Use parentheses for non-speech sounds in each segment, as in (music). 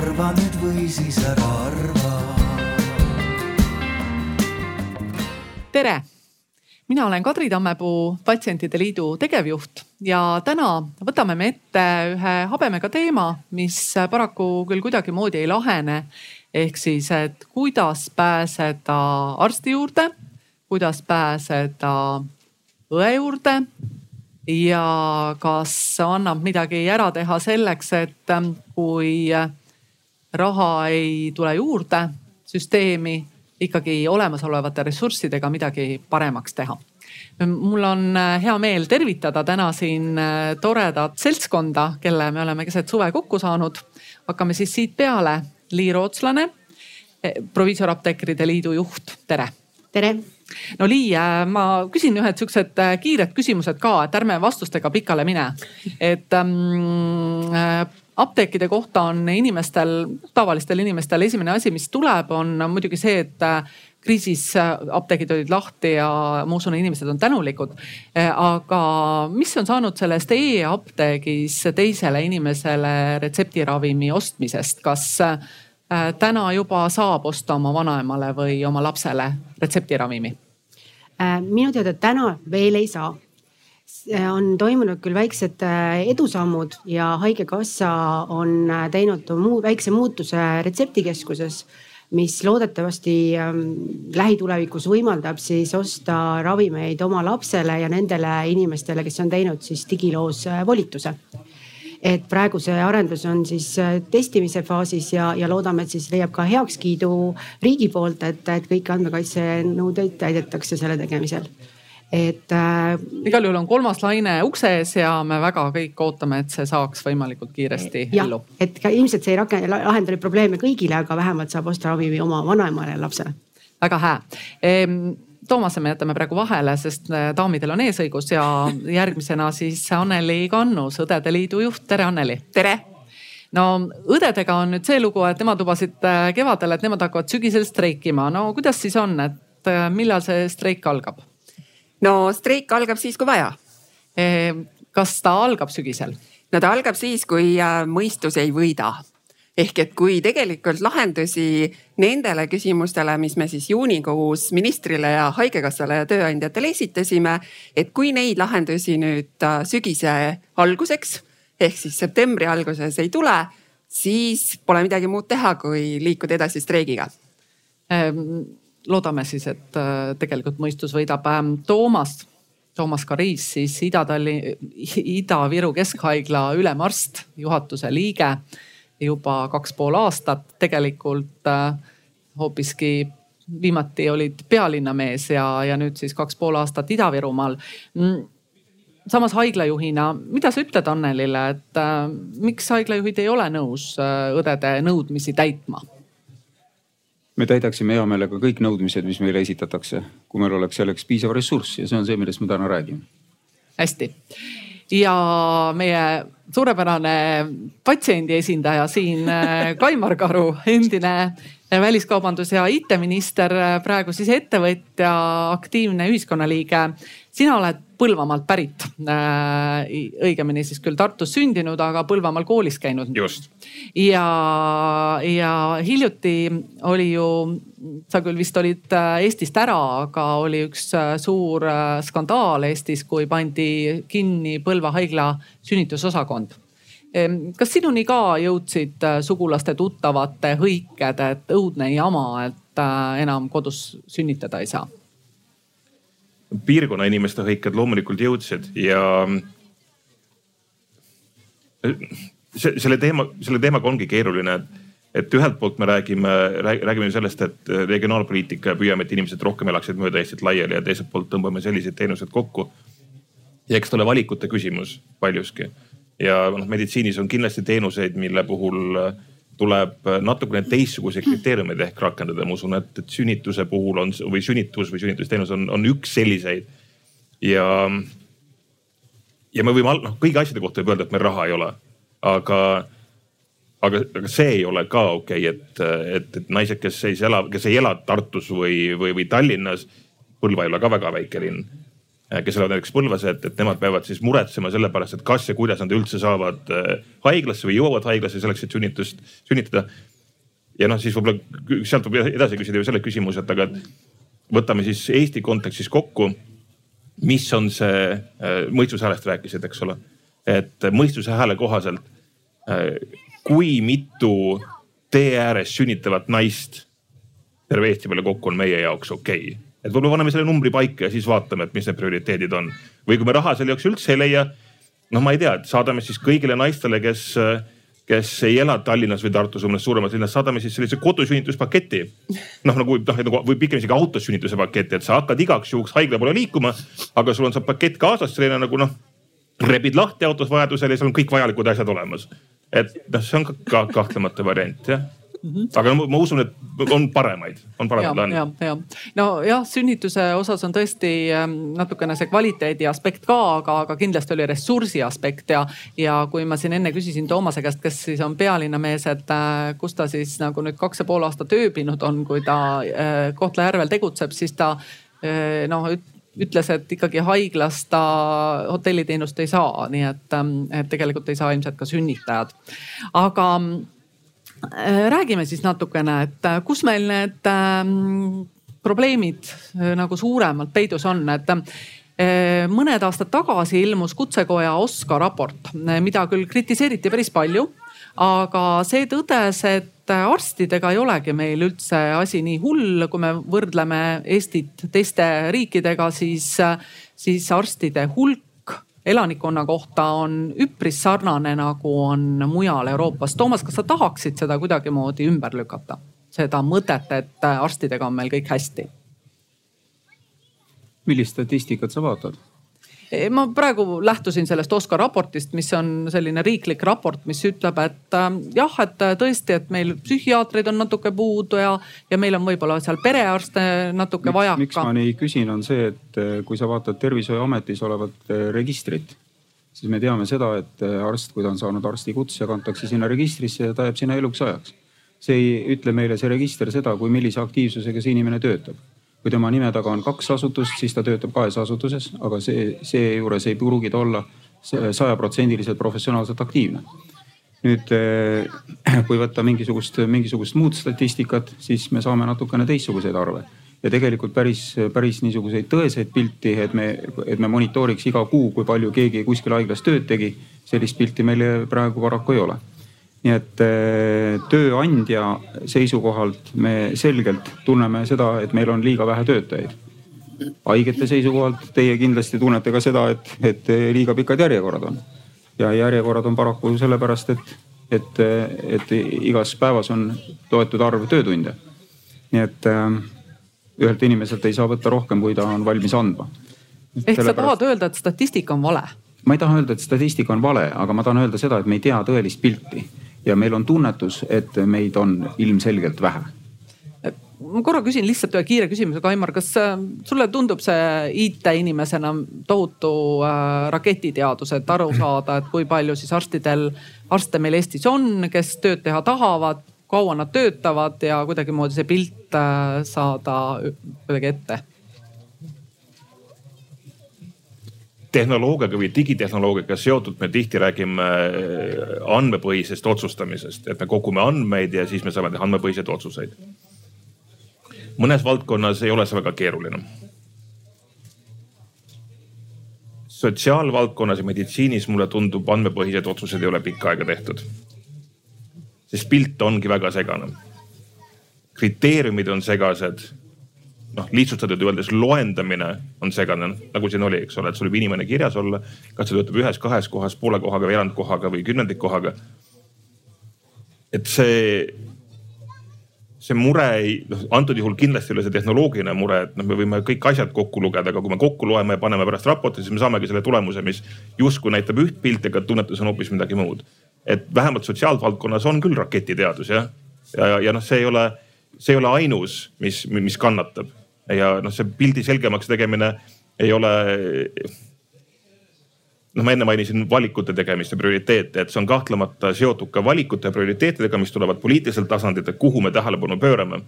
arva nüüd või siis ära arva. tere, mina olen Kadri Tammepuu, Patsientide Liidu tegevjuht ja täna võtame me ette ühe habemega teema, mis paraku küll kuidagimoodi ei lahene. ehk siis, et kuidas pääseda arsti juurde, kuidas pääseda õe juurde ja kas annab midagi ära teha selleks, et kui raha ei tule juurde süsteemi, ikkagi olemasolevate ressurssidega midagi paremaks teha. mul on äh, hea meel tervitada täna siin äh, toredat seltskonda, kelle me oleme keset suve kokku saanud. hakkame siis siit peale. Lii Rootslane, eh, proviisorapteekrite liidu juht, tere. tere no Lii, äh, ma küsin ühed siuksed kiired küsimused ka, et ärme vastustega pikale mine. et ähm, äh, apteekide kohta on inimestel, tavalistel inimestel esimene asi, mis tuleb, on muidugi see, et kriisis apteegid olid lahti ja ma usun, inimesed on tänulikud. aga mis on saanud sellest e-apteegis teisele inimesele retseptiravimi ostmisest, kas Äh, täna juba saab osta oma vanaemale või oma lapsele retseptiravimi? Äh, minu teada täna veel ei saa. On toimunud küll väiksed äh, edusammud ja haigekassa on teinud muu väikse muutuse retseptikeskuses mis loodetavasti ähm, lähitulevikus võimaldab siis osta ravimeid oma lapsele ja nendele inimestele, kes on teinud siis digiloos volituse. Et praegu see arendus on siis äh, testimise faasis ja, ja loodame, et siis leiab ka heakskiidu riigi poolt, et, et kõiki andmekaitsenõudeid täidetakse selle tegemisel et äh,. igal juhul on kolmas laine ukse ees ja me väga kõik ootame, et see saaks võimalikult kiiresti ellu. et ka ilmselt see ei rakenda, lahenda neid probleeme kõigile, aga vähemalt saab osta ravimi oma vanaemale ja lapsele. väga hea ehm, Toomase me jätame praegu vahele, sest äh, daamidel on eesõigus ja järgmisena siis Anneli Kannus, Õdede Liidu juht, tere Anneli. tere no õdedega on nüüd see lugu, et nemad lubasid äh, kevadel, et nemad hakkavad sügisel streikima. no kuidas siis on, et äh, millal see streik algab? No streik algab siis, kui vaja. kas ta algab sügisel? no ta algab siis, kui mõistus ei võida ehk et kui tegelikult lahendusi nendele küsimustele, mis me siis juunikuus ministrile ja haigekassale ja tööandjatele esitasime, et kui neid lahendusi nüüd äh, sügise alguseks ehk siis septembri alguses ei tule, siis pole midagi muud teha, kui liikuda edasi streigiga ähm,. Loodame siis, et äh, tegelikult mõistus võidab. Ähm, Toomas, Toomas Kariis siis Ida-Talli-, Ida-Viru Keskhaigla ülemarst, juhatuse liige juba kaks pool aastat, tegelikult äh, hoopiski viimati olid pealinnamees ja, ja nüüd siis kaks pool aastat Ida-Virumaal mm, samas haiglajuhina, mida sa ütled Annelile, et äh, miks haiglajuhid ei ole nõus äh, õdede nõudmisi täitma? Me täidaksime hea meelega kõik nõudmised, mis meile esitatakse, kui meil oleks selleks piisav ressurss ja see on see, millest me täna räägime. hästi ja meie suurepärane patsiendi esindaja siin, äh, Kaimar Karu, endine väliskaubandus ja IT-minister, äh, praegu siis ettevõtja, aktiivne ühiskonnaliige. Sina oled Põlvamaalt pärit, äh, õigemini siis küll Tartus sündinud, aga Põlvamaal koolis käinud. just. ja, ja hiljuti oli ju, sa küll vist olid Eestist ära, aga oli üks suur skandaal Eestis, kui pandi kinni Põlva haigla sünnitusosakond kas sinuni ka jõudsid äh, sugulaste, tuttavate hõiked, et õudne jama, et äh, enam kodus sünnitada ei saa? Piirkonna inimeste hõiked loomulikult jõudsid ja äh, see, selle teema, selle teemaga ongi keeruline, et, et ühelt poolt me räägime, räägime sellest, et regionaalpoliitika ja püüame, et inimesed rohkem elaksid mööda Eestit laiali ja teiselt poolt tõmbame selliseid teenuseid kokku. ja eks ta ole valikute küsimus paljuski ja noh, meditsiinis on kindlasti teenuseid, mille puhul äh, tuleb äh, natukene teistsuguseid kriteeriumeid ehk rakendada. ma usun, et, et sünnituse puhul on või sünnitus või sünnitusteenus on, on üks selliseid. ja, ja me võime noh, kõigi asjade kohta võib öelda, et meil raha ei ole, aga aga, aga see ei ole ka okei okay,, et, et, et naised, kes ei ela, kes ei ela Tartus või, või, või Tallinnas. Põlva ei ole ka väga väike linn kes elavad näiteks Põlvas, et, et nemad peavad siis muretsema selle pärast, et kas ja kuidas nad üldse saavad haiglasse või jõuavad haiglasse selleks, et sünnitust, sünnitada. ja noh, siis võib-olla sealt võib edasi küsida ju selle küsimuse, et aga võtame siis Eesti kontekstis kokku. mis on see, mõistuse häälest rääkisid, eks ole, et mõistuse hääle kohaselt, kui mitu tee ääres sünnitavat naist terve Eesti peale kokku on meie jaoks okei okay. Et võib-olla paneme selle numbri paika ja siis vaatame, et mis need prioriteedid on. või kui me raha selle jaoks üldse ei leia, noh, ma ei tea, et saadame siis kõigile naistele, kes, kes ei ela Tallinnas või Tartus või mõnes suuremas linnas, saadame siis sellise kodusünnituspaketi. noh, nagu noh, nagu või pigem isegi autos sünnituse paketi, et sa hakkad igaks juhuks haigla poole liikuma, aga sul on see pakett kaasas, selline nagu noh rebid lahti autos vajadusel ja seal on kõik vajalikud asjad olemas et noh, see on ka, ka kahtlemata variant jah Mm -hmm. aga ma, ma usun, et on paremaid, on paremaid plaane. ja, ja, nojah, sünnituse osas on tõesti ähm, natukene see kvaliteedi aspekt ka, aga, aga kindlasti oli ressursi aspekt ja, ja kui ma siin enne küsisin Toomase käest, kes siis on pealinnamees, et äh, kus ta siis nagu nüüd kaks ja pool aastat ööbinud on, kui ta äh, Kohtla-Järvel tegutseb, siis ta äh, noh ütles, et ikkagi haiglas ta hotelliteenust ei saa, nii et, ähm, et tegelikult ei saa ilmselt ka sünnitajad. aga räägime siis natukene, et äh, kus meil need ähm, probleemid äh, nagu suuremalt peidus on, et mõned aastad tagasi ilmus Kutsekoja OSKA raport, mida küll kritiseeriti päris palju aga see tõdes, et arstidega ei olegi meil üldse asi nii hull, kui me võrdleme Eestit teiste riikidega, siis, siis arstide hulk elanikkonna kohta on üpris sarnane, nagu on mujal Euroopas. Toomas, kas sa tahaksid seda kuidagimoodi ümber lükata? seda mõtet, et arstidega on meil kõik hästi? millist statistikat sa vaatad? Ma praegu lähtusin sellest OSKA raportist, mis on selline riiklik raport, mis ütleb, et äh, jah, et äh, tõesti, et meil psühhiaatreid on natuke puudu ja, ja meil on võib-olla seal perearste natuke vajaka. miks ma nii küsin, on see, et äh, kui sa vaatad tervishoiuametis olevat registrit, siis me teame seda, et arst, kui ta on saanud arstikutse, kantakse sinna registrisse ja ta jääb sinna eluks ajaks. see ei ütle meile, see register seda, kui millise aktiivsusega see inimene töötab kui tema nime taga on kaks asutust, siis ta töötab kahes asutuses, aga see, seejuures ei pruugi ta olla sajaprotsendiliselt professionaalselt aktiivne. nüüd eh, (clears throat) kui võtta mingisugust, mingisugust muud statistikat, siis me saame natukene teistsuguseid arve ja tegelikult päris, päris niisuguseid tõeseid pilti, et me, et me monitooriks iga kuu, kui palju keegi kuskil haiglas tööd tegi. sellist pilti meil praegu paraku ei ole nii et eh, tööandja seisukohalt me selgelt tunneme seda, et meil on liiga vähe töötajaid. haigete seisukohalt teie kindlasti tunnete ka seda, et, et liiga pikad järjekorrad on. ja järjekorrad on paraku sellepärast, et, et, et igas päevas on loetud arv töötunde. nii et äh, ühelt inimeselt ei saa võtta rohkem, kui ta on valmis andma. ehk sa tahad öelda, et statistika on vale? ma ei taha öelda, et statistika on vale, aga ma tahan öelda seda, et me ei tea tõelist pilti ja meil on tunnetus, et meid on ilmselgelt vähe ma korra küsin lihtsalt ühe kiire küsimuse, Kaimar, kas äh, sulle tundub see IT-inimesena tohutu äh, raketiteadus, et aru saada, et kui palju siis arstidel, arste meil Eestis on, kes tööd teha tahavad, kaua nad töötavad ja kuidagimoodi see pilt äh, saada kuidagi ette? Tehnoloogiaga või digitehnoloogiaga seotud me tihti räägime äh, andmepõhisest otsustamisest, et me kogume andmeid ja siis me saame teha andmepõhiseid otsuseid. mõnes valdkonnas ei ole see väga keeruline. sotsiaalvaldkonnas ja meditsiinis mulle tundub, andmepõhiseid otsuseid ei ole pikka aega tehtud. sest pilt ongi väga segane. kriteeriumid on segased noh, lihtsustatult öeldes loendamine on segane, nagu siin oli, eks ole, et sul võib inimene kirjas olla. kas ta töötab ühes-kahes kohas, poole kohaga, veerandkohaga või kümnendikkohaga. et see, see mure ei, noh antud juhul kindlasti ei ole see tehnoloogiline mure, et noh, me võime kõik asjad kokku lugeda, aga kui me kokku loeme ja paneme pärast raporti, siis me saamegi selle tulemuse, mis justkui näitab üht pilti, aga tunnetus on hoopis midagi muud. et vähemalt sotsiaalvaldkonnas on küll raketiteadus jah, ja, ja, ja noh, see ei ole see ei ole ainus, mis, mis kannatab ja noh, see pildi selgemaks tegemine ei ole noh, ma enne mainisin valikute tegemist ja prioriteete, et see on kahtlemata seotud ka valikute ja prioriteetidega, mis tulevad poliitiliselt tasandilt, et kuhu me tähelepanu pöörame.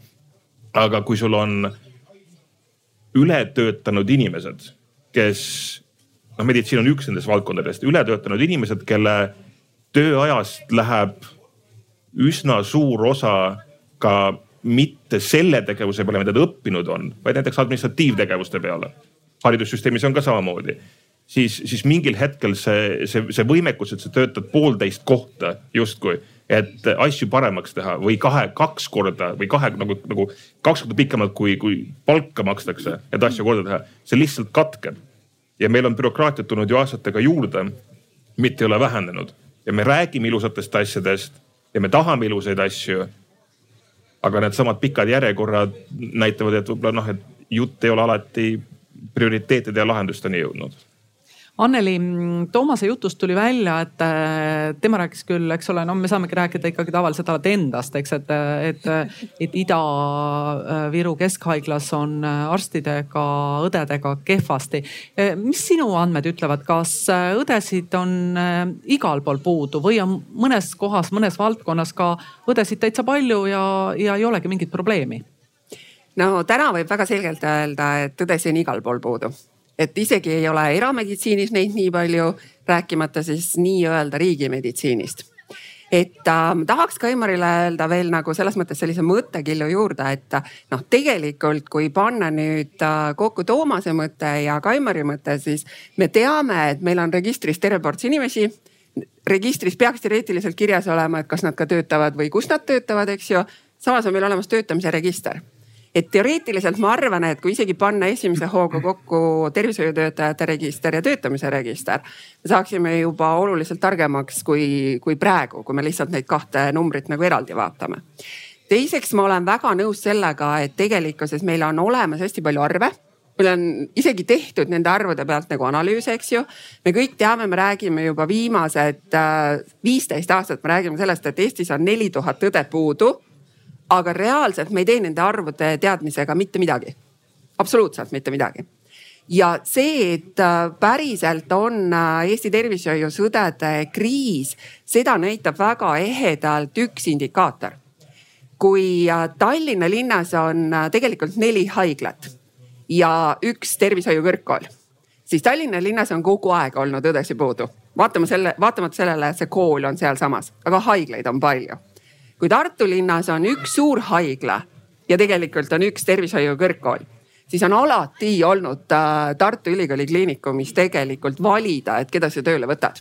aga kui sul on ületöötanud inimesed kes noh, meditsiin on üks nendest valdkondadest, ületöötanud inimesed, kelle tööajast läheb üsna suur osa ka mitte selle tegevuse peale, mida ta õppinud on, vaid näiteks administratiivtegevuste peale. haridussüsteemis on ka samamoodi siis, siis mingil hetkel see, see, see võimekus, et sa töötad poolteist kohta justkui, et asju paremaks teha või kahe, kaks korda või kahe nagu, nagu kaks korda pikemalt, kui, kui palka makstakse, et asju korda teha, see lihtsalt katkeb. ja meil on bürokraatiat tulnud ju aastatega juurde, mitte ei ole vähenenud ja me räägime ilusatest asjadest ja me tahame ilusaid asju. Aga needsamad pikad järjekorrad näitavad, et võib-olla noh, et jutt ei ole alati prioriteetide ja lahendusteni jõudnud Anneli, Toomase jutust tuli välja, et äh, tema rääkis küll, eks ole, no me saamegi rääkida ikkagi tavaliselt alati endast, eks, et, et, et Ida-Viru Keskhaiglas on arstidega, õdedega kehvasti. mis sinu andmed ütlevad, kas õdesid on äh, igal pool puudu või on mõnes kohas, mõnes valdkonnas ka õdesid täitsa palju ja, ja ei olegi mingit probleemi? no täna võib väga selgelt öelda, et õdesi on igal pool puudu et isegi ei ole erameditsiinis neid nii palju, rääkimata siis nii-öelda riigimeditsiinist et äh, tahaks Kaimarile öelda veel nagu selles mõttes sellise mõttekillu juurde, et noh, tegelikult kui panna nüüd äh, kokku Toomase mõte ja Kaimari mõte, siis me teame, et meil on registris terve ports inimesi. registris peaks teoreetiliselt kirjas olema, et kas nad ka töötavad või kus nad töötavad, eks ju. samas on meil olemas töötamise register et teoreetiliselt ma arvan, et kui isegi panna esimese hooga kokku tervishoiutöötajate register ja töötamise register, me saaksime juba oluliselt targemaks kui, kui praegu, kui me lihtsalt neid kahte numbrit nagu eraldi vaatame. teiseks, ma olen väga nõus sellega, et tegelikkuses meil on olemas hästi palju arve meil on isegi tehtud nende arvude pealt nagu analüüse, eks ju. me kõik teame, me räägime juba viimased äh, viisteist aastat, me räägime sellest, et Eestis on neli tuhat õde puudu aga reaalselt me ei tee nende arvude teadmisega mitte midagi. absoluutselt mitte midagi ja see, et äh, päriselt on äh, Eesti tervishoius õdede kriis, seda näitab väga ehedalt üks indikaator. kui äh, Tallinna linnas on tegelikult neli haiglat ja üks tervishoiu kõrgkool, siis Tallinna linnas on kogu aeg olnud õdesid puudu. vaatama selle, vaatamata sellele, et see kool on sealsamas, aga haiglaid on palju kui Tartu linnas on üks suur haigla ja tegelikult on üks tervishoiu kõrgkool, siis on alati olnud äh, Tartu Ülikooli Kliinikumis tegelikult valida, et keda sa tööle võtad.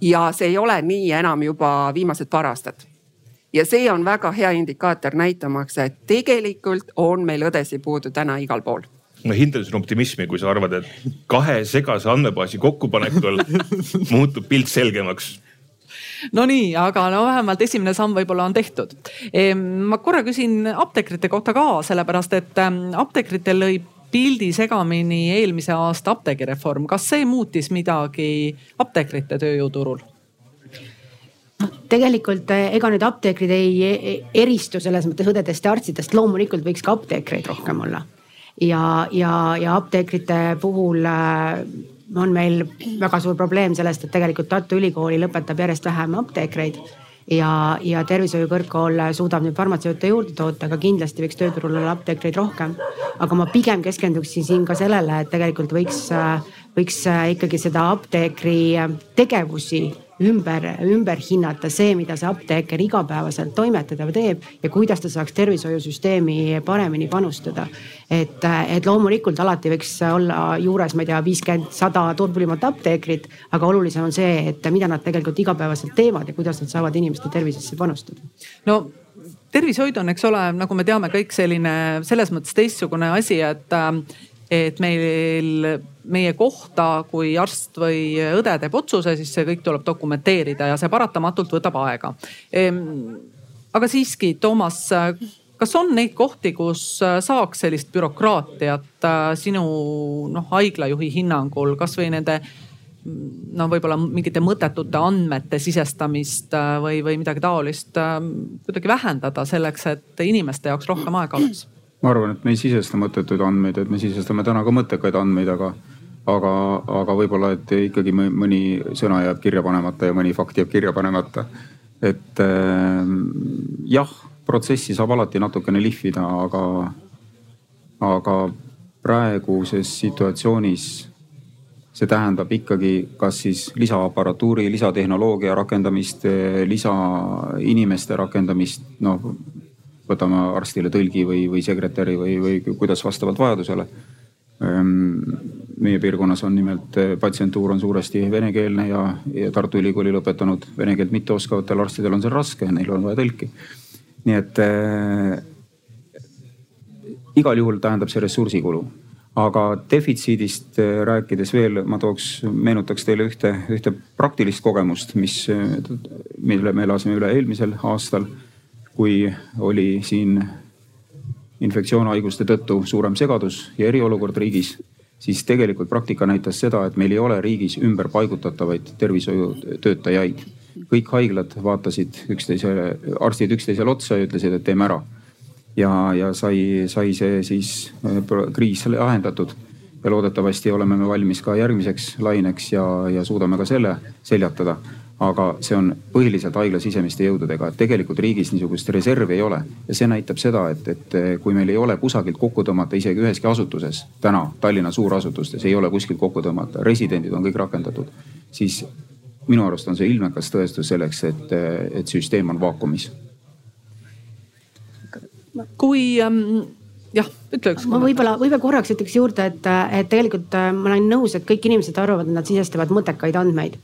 ja see ei ole nii enam juba viimased paar aastat. ja see on väga hea indikaator näitamaks, et tegelikult on meil õdesid puudu täna igal pool ma hindan sinu optimismi, kui sa arvad, et kahe segase andmebaasi kokkupanekul (laughs) muutub pilt selgemaks Nonii, aga no vähemalt esimene samm võib-olla on tehtud. ma korra küsin apteekrite kohta ka, sellepärast et ähm, apteekritel lõi pildi segamini eelmise aasta apteegireform. kas see muutis midagi apteekrite tööjõuturul? noh, tegelikult äh, ega nüüd apteekrid ei eristu selles mõttes õdedest ja arstidest, loomulikult võiks ka apteekreid rohkem olla. ja, ja, ja apteekrite puhul äh, on meil väga suur probleem sellest, et tegelikult Tartu Ülikooli lõpetab järjest vähem apteekreid ja, ja tervishoiu kõrgkool suudab nüüd farmatseute juurde toota, aga kindlasti võiks tööturul olla apteekreid rohkem. aga ma pigem keskenduksin siin ka sellele, et tegelikult võiks, võiks ikkagi seda apteekri tegevusi ümber, ümber hinnata see, mida see apteeker igapäevaselt toimetada teeb ja kuidas ta saaks tervishoiusüsteemi paremini panustada. et, et loomulikult alati võiks olla juures, ma ei tea, viiskümmend, sada turbulimat apteekrit, aga olulisem on see, et mida nad tegelikult igapäevaselt teevad ja kuidas nad saavad inimeste tervisesse panustada. no tervishoid on, eks ole, nagu me teame, kõik selline selles mõttes teistsugune asi, et et meil, meie kohta, kui arst või õde teeb otsuse, siis see kõik tuleb dokumenteerida ja see paratamatult võtab aega. Ehm, aga siiski, Toomas, kas on neid kohti, kus saaks sellist bürokraatiat äh, sinu noh, haiglajuhi hinnangul kasvõi nende no võib-olla mingite mõttetute andmete sisestamist äh, või, või midagi taolist äh, kuidagi vähendada selleks, et inimeste jaoks rohkem aega oleks? Ma arvan, et me ei sisesta mõttetuid andmeid, et me sisestame täna ka mõttekaid andmeid, aga, aga, aga võib-olla, et ikkagi mõni sõna jääb kirja panemata ja mõni fakt jääb kirja panemata. et äh, jah, protsessi saab alati natukene lihvida, aga, aga praeguses situatsioonis see tähendab ikkagi kas siis lisaaparatuuri, lisatehnoloogia rakendamist, lisainimeste rakendamist, noh võtame arstile tõlgi või, või sekretäri või, või kuidas vastavalt vajadusele. Ehm, meie piirkonnas on nimelt patsientuur on suuresti venekeelne ja, ja Tartu Ülikooli lõpetanud vene keelt mitteoskavatel arstidel on see raske, neil on vaja tõlki. nii et äh, igal juhul tähendab see ressursikulu aga defitsiidist äh, rääkides veel ma tooks, meenutaks teile ühte, ühte praktilist kogemust, mis, mille me elasime üle eelmisel aastal. Kui oli siin infektsioonhaiguste tõttu suurem segadus ja eriolukord riigis, siis tegelikult praktika näitas seda, et meil ei ole riigis ümberpaigutatavaid tervishoiutöötajaid. kõik haiglad vaatasid üksteisele, arstid üksteisele otsa ja ütlesid, et teeme ära ja, ja sai, sai see siis äh, kriis lahendatud. ja loodetavasti oleme me valmis ka järgmiseks laineks ja, ja suudame ka selle seljatada. Aga see on põhiliselt haigla sisemiste jõududega, et tegelikult riigis niisugust reservi ei ole ja see näitab seda, et, et äh, kui meil ei ole kusagilt kokku tõmmata isegi üheski asutuses, täna Tallinna suurasutustes ei ole kuskilt kokku tõmmata, residendid on kõik rakendatud, siis minu arust on see ilmekas tõestus selleks, et, et süsteem on vaakumis kui ähm, jah, ütle üks. ma võib-olla, võib-olla korraks ütleks juurde, et, et tegelikult äh, ma olen nõus, et kõik inimesed arvavad, et nad sisestavad mõttekaid andmeid.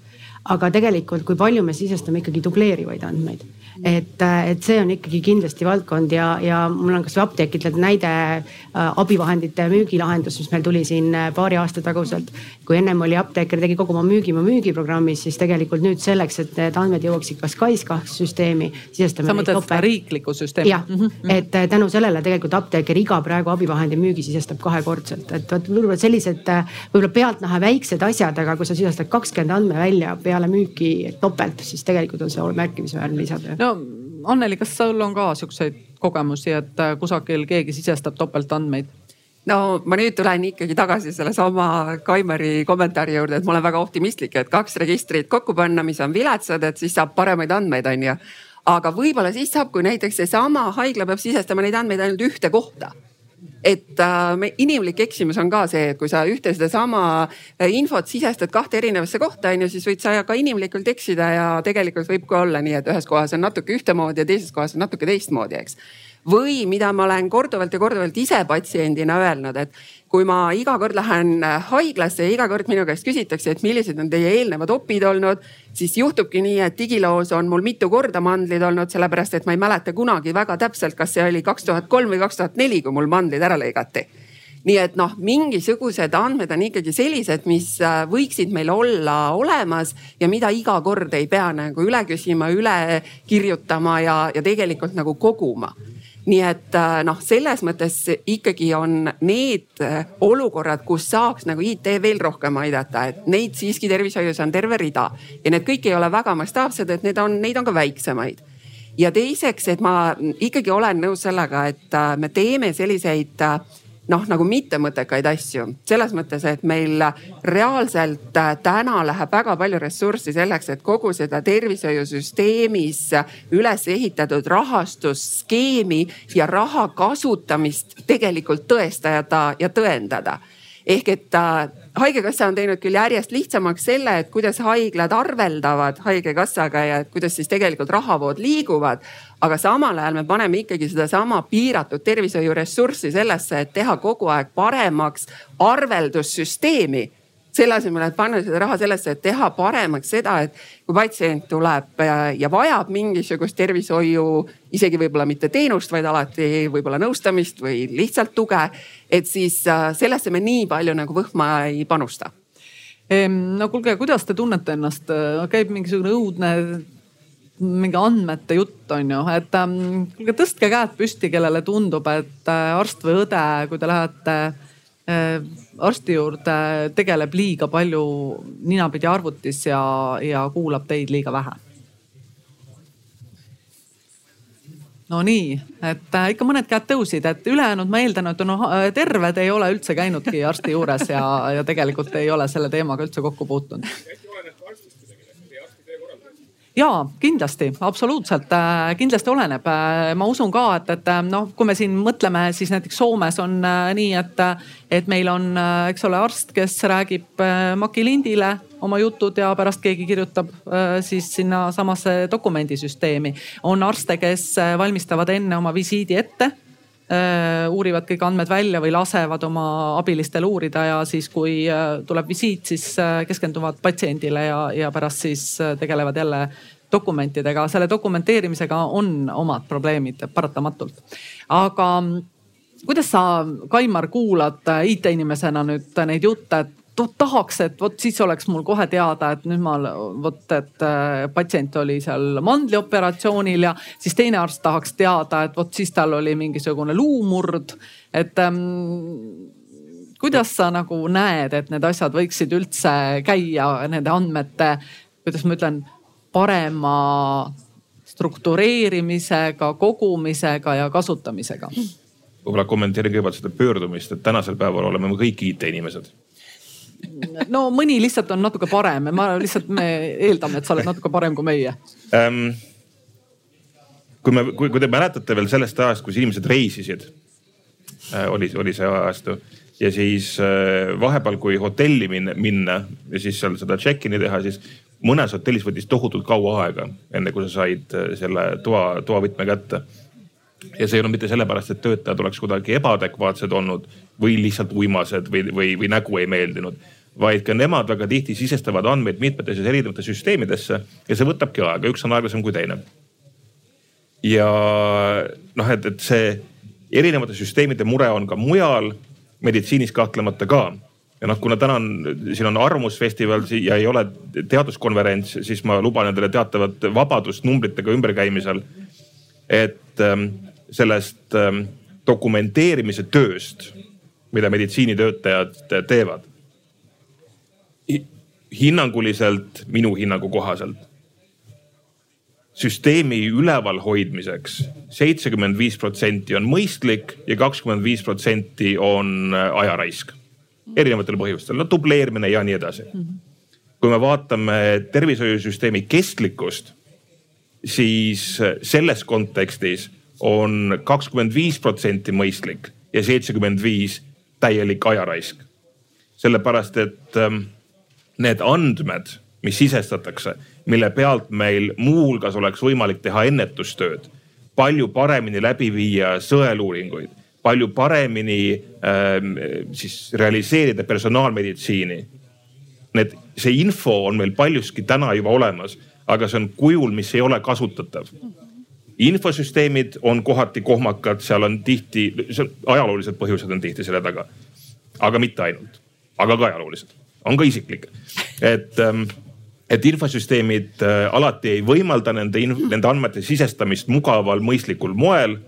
Aga tegelikult, kui palju me sisestame ikkagi dubleerivaid andmeid et, et see on ikkagi kindlasti valdkond ja, ja mul on kasvõi apteekidelt näide äh, abivahendite müügilahendus, mis meil tuli siin äh, paari aasta taguselt. kui ennem oli apteeker tegi kogu oma müügi oma müügiprogrammis, siis tegelikult nüüd selleks, et need andmed jõuaksid ka SKAIS2 süsteemi, sa mõtled seda riiklikku süsteemi? jah mm, -hmm. et äh, tänu sellele tegelikult apteeker iga praegu abivahendi müügi sisestab kahekordselt, et vot võib-olla sellised võib-olla pealtnäha väiksed asjad, aga kui sa sisestad kakskümmend andmevälja peale müüki topelt, siis tegelikult on see märkimisväärne lisatöö no Anneli, kas sul on ka siukseid kogemusi, et äh, kusagil keegi sisestab topeltandmeid? no ma nüüd tulen ikkagi tagasi sellesama Kaimari kommentaari juurde, et ma olen väga optimistlik, et kaks registrit kokku panna, mis on viletsad, et siis saab paremaid andmeid, on ju. aga võib-olla siis saab, kui näiteks seesama haigla peab sisestama neid andmeid ainult ühte kohta et äh, inimlik eksimus on ka see, et kui sa ühte sedasama äh, infot sisestad kahte erinevasse kohta, on ju, siis võid sa ka inimlikult eksida ja tegelikult võib ka olla nii, et ühes kohas on natuke ühtemoodi ja teises kohas on natuke teistmoodi, eks. Või mida ma olen korduvalt ja korduvalt ise patsiendina öelnud, et kui ma iga kord lähen haiglasse ja iga kord minu käest küsitakse, et millised on teie eelnevad opid olnud, siis juhtubki nii, et digiloos on mul mitu korda mandlid olnud, sellepärast et ma ei mäleta kunagi väga täpselt, kas see oli kaks tuhat kolm või kaks tuhat neli, kui mul mandlid ära lõigati. Nii et noh, mingisugused andmed on ikkagi sellised, mis äh, võiksid meil olla olemas ja mida iga kord ei pea nagu üle küsima, üle kirjutama ja, ja tegelikult nagu koguma nii et äh, noh, selles mõttes ikkagi on need äh, olukorrad, kus saaks nagu IT veel rohkem aidata, et neid siiski tervishoius on terve rida. Ja need kõik ei ole väga mastaapsed, et need on, neid on ka väiksemaid. Ja teiseks, et ma ikkagi olen nõus sellega, et äh, me teeme selliseid noh, nagu mittemõttekaid asju selles mõttes, et meil reaalselt äh, täna läheb väga palju ressurssi selleks, et kogu seda tervishoiusüsteemis üles ehitatud rahastusskeemi ja raha kasutamist tegelikult tõestada ja tõendada ehk et äh, haigekassa on teinud küll järjest lihtsamaks selle, et kuidas haiglad arveldavad haigekassaga ja kuidas siis tegelikult rahavood liiguvad. Aga samal ajal me paneme ikkagi sedasama piiratud tervishoiuressurssi sellesse, et teha kogu aeg paremaks arveldussüsteemi selle asemel, et panna seda raha sellesse, et teha paremaks seda, et kui patsient tuleb ja vajab mingisugust tervishoiu, isegi võib-olla mitte teenust, vaid alati võib-olla nõustamist või lihtsalt tuge. et siis äh, sellesse me nii palju nagu võhma ei panusta. no kuulge, kuidas te tunnete ennast, käib mingisugune õudne mingi andmete jutt on ju, et ähm, kuulge tõstke käed püsti, kellele tundub, et äh, arst või õde, kui te lähete Äh, arsti juurde tegeleb liiga palju ninapidi arvutis ja, ja kuulab teid liiga vähe. no nii, et äh, ikka mõned käed tõusid, et ülejäänud ma eeldan, et no terved ei ole üldse käinudki arsti juures ja, ja tegelikult ei ole selle teemaga üldse kokku puutunud ja kindlasti, absoluutselt, äh, kindlasti oleneb. Äh, ma usun ka, et, et äh, noh, kui me siin mõtleme, siis näiteks Soomes on nii, et, et meil on, eks ole, arst, kes räägib makilindile oma jutud ja pärast keegi kirjutab siis sinnasamasse dokumendisüsteemi. on arste, kes valmistavad enne oma visiidi ette uurivad kõik andmed välja või lasevad oma abilistel uurida ja siis, kui tuleb visiit, siis keskenduvad patsiendile ja, ja pärast siis tegelevad jälle dokumentidega. selle dokumenteerimisega on omad probleemid paratamatult. aga kuidas sa, Kaimar, kuulad IT-inimesena nüüd neid jutte, et tahaks, et vot siis oleks mul kohe teada, et nüüd ma vot, et äh, patsient oli seal mandlioperatsioonil ja siis teine arst tahaks teada, et vot siis tal oli mingisugune luumurd. et ähm, kuidas sa nagu näed, et need asjad võiksid üldse käia nende andmete, kuidas ma ütlen, parema struktureerimisega, kogumisega ja kasutamisega? võib-olla kommenteerin kõigepealt seda pöördumist, et tänasel päeval oleme me kõik IT-inimesed no mõni lihtsalt on natuke parem ma lihtsalt, me eeldame, et sa oled natuke parem kui meie ähm,. kui me, kui, kui te mäletate veel sellest ajast, kus inimesed reisisid äh,, oli, oli see ajastu ja siis äh, vahepeal, kui hotelli minna, minna ja siis seal seda check-in'i teha, siis mõnes hotellis võttis tohutult kaua aega, enne kui sa said äh, selle toa, toavõtme kätte ja see ei olnud mitte sellepärast, et töötajad oleks kuidagi ebaadekvaatsed olnud või lihtsalt uimased või, või, või nägu ei meeldinud. vaid ka nemad väga tihti sisestavad andmeid mitmetesse erinevatesse süsteemidesse ja see võtabki aega, üks on aeglasem kui teine. ja noh, et, et see erinevate süsteemide mure on ka mujal, meditsiinis kahtlemata ka ja noh, kuna täna on, siin on arvamusfestival ja ei ole teaduskonverents, siis ma luban endale teatavat vabadust numbritega ümberkäimisel. et ähm, sellest ähm, dokumenteerimise tööst, mida meditsiinitöötajad teevad. hinnanguliselt, minu hinnangu kohaselt süsteemi üleval hoidmiseks seitsekümmend viis protsenti on mõistlik ja kakskümmend viis protsenti on äh, ajaraisk. erinevatel põhjustel, no dubleerimine ja nii edasi. kui me vaatame tervishoiusüsteemi kestlikkust, siis äh, selles kontekstis on kakskümmend viis protsenti mõistlik ja seitsekümmend viis täielik ajaraisk. sellepärast, et ähm, need andmed, mis sisestatakse, mille pealt meil muuhulgas oleks võimalik teha ennetustööd, palju paremini läbi viia sõeluuringuid, palju paremini ähm, siis realiseerida personaalmeditsiini. Need, see info on meil paljuski täna juba olemas, aga see on kujul, mis ei ole kasutatav infosüsteemid on kohati kohmakad, seal on tihti, ajaloolised põhjused on tihti selle taga. aga mitte ainult, aga ka ajaloolised, on ka isiklik. et, ähm, et infosüsteemid äh, alati ei võimalda nende, nende andmete sisestamist mugaval, mõistlikul moel.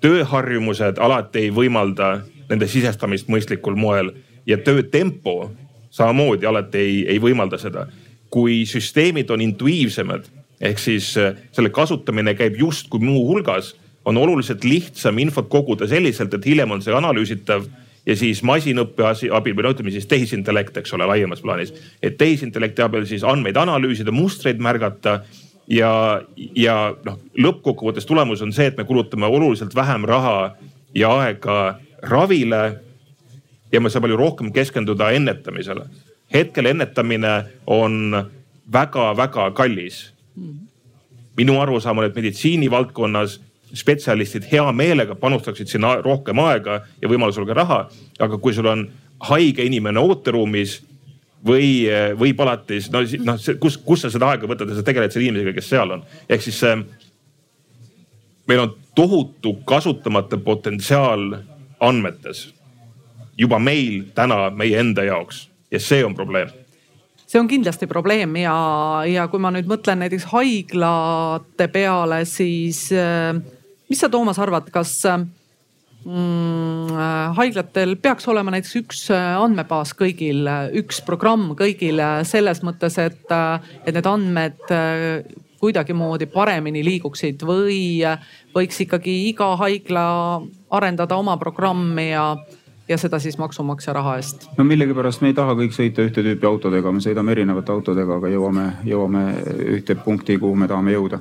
tööharjumused alati ei võimalda nende sisestamist mõistlikul moel ja töötempo samamoodi alati ei, ei võimalda seda. kui süsteemid on intuiivsemad ehk siis äh, selle kasutamine käib justkui muuhulgas, on oluliselt lihtsam infot koguda selliselt, et hiljem on see analüüsitav ja siis masinõppe abil või no ütleme siis tehisintellekt, eks ole, laiemas plaanis. et tehisintellekti abil siis andmeid analüüsida, mustreid märgata ja, ja noh, lõppkokkuvõttes tulemus on see, et me kulutame oluliselt vähem raha ja aega ravile. ja me saame palju rohkem keskenduda ennetamisele. hetkel ennetamine on väga-väga kallis minu arusaam on, et meditsiinivaldkonnas spetsialistid hea meelega panustaksid sinna rohkem aega ja võimalusel ka raha. aga kui sul on haige inimene ooteruumis või, või palatis, no noh, kus, kus sa seda aega võtad ja sa tegeled selle inimesega, kes seal on. ehk siis äh, meil on tohutu kasutamata potentsiaal andmetes juba meil täna meie enda jaoks ja see on probleem see on kindlasti probleem ja, ja kui ma nüüd mõtlen näiteks haiglate peale, siis äh, mis sa, Toomas, arvad, kas mm, haiglatel peaks olema näiteks üks äh, andmebaas kõigil, üks programm kõigil selles mõttes, et, äh, et need andmed kuidagimoodi paremini liiguksid või võiks ikkagi iga haigla arendada oma programmi ja ja seda siis maksumaksja raha eest. no millegipärast me ei taha kõik sõita ühte tüüpi autodega, me sõidame erinevate autodega, aga jõuame, jõuame ühte punkti, kuhu me tahame jõuda.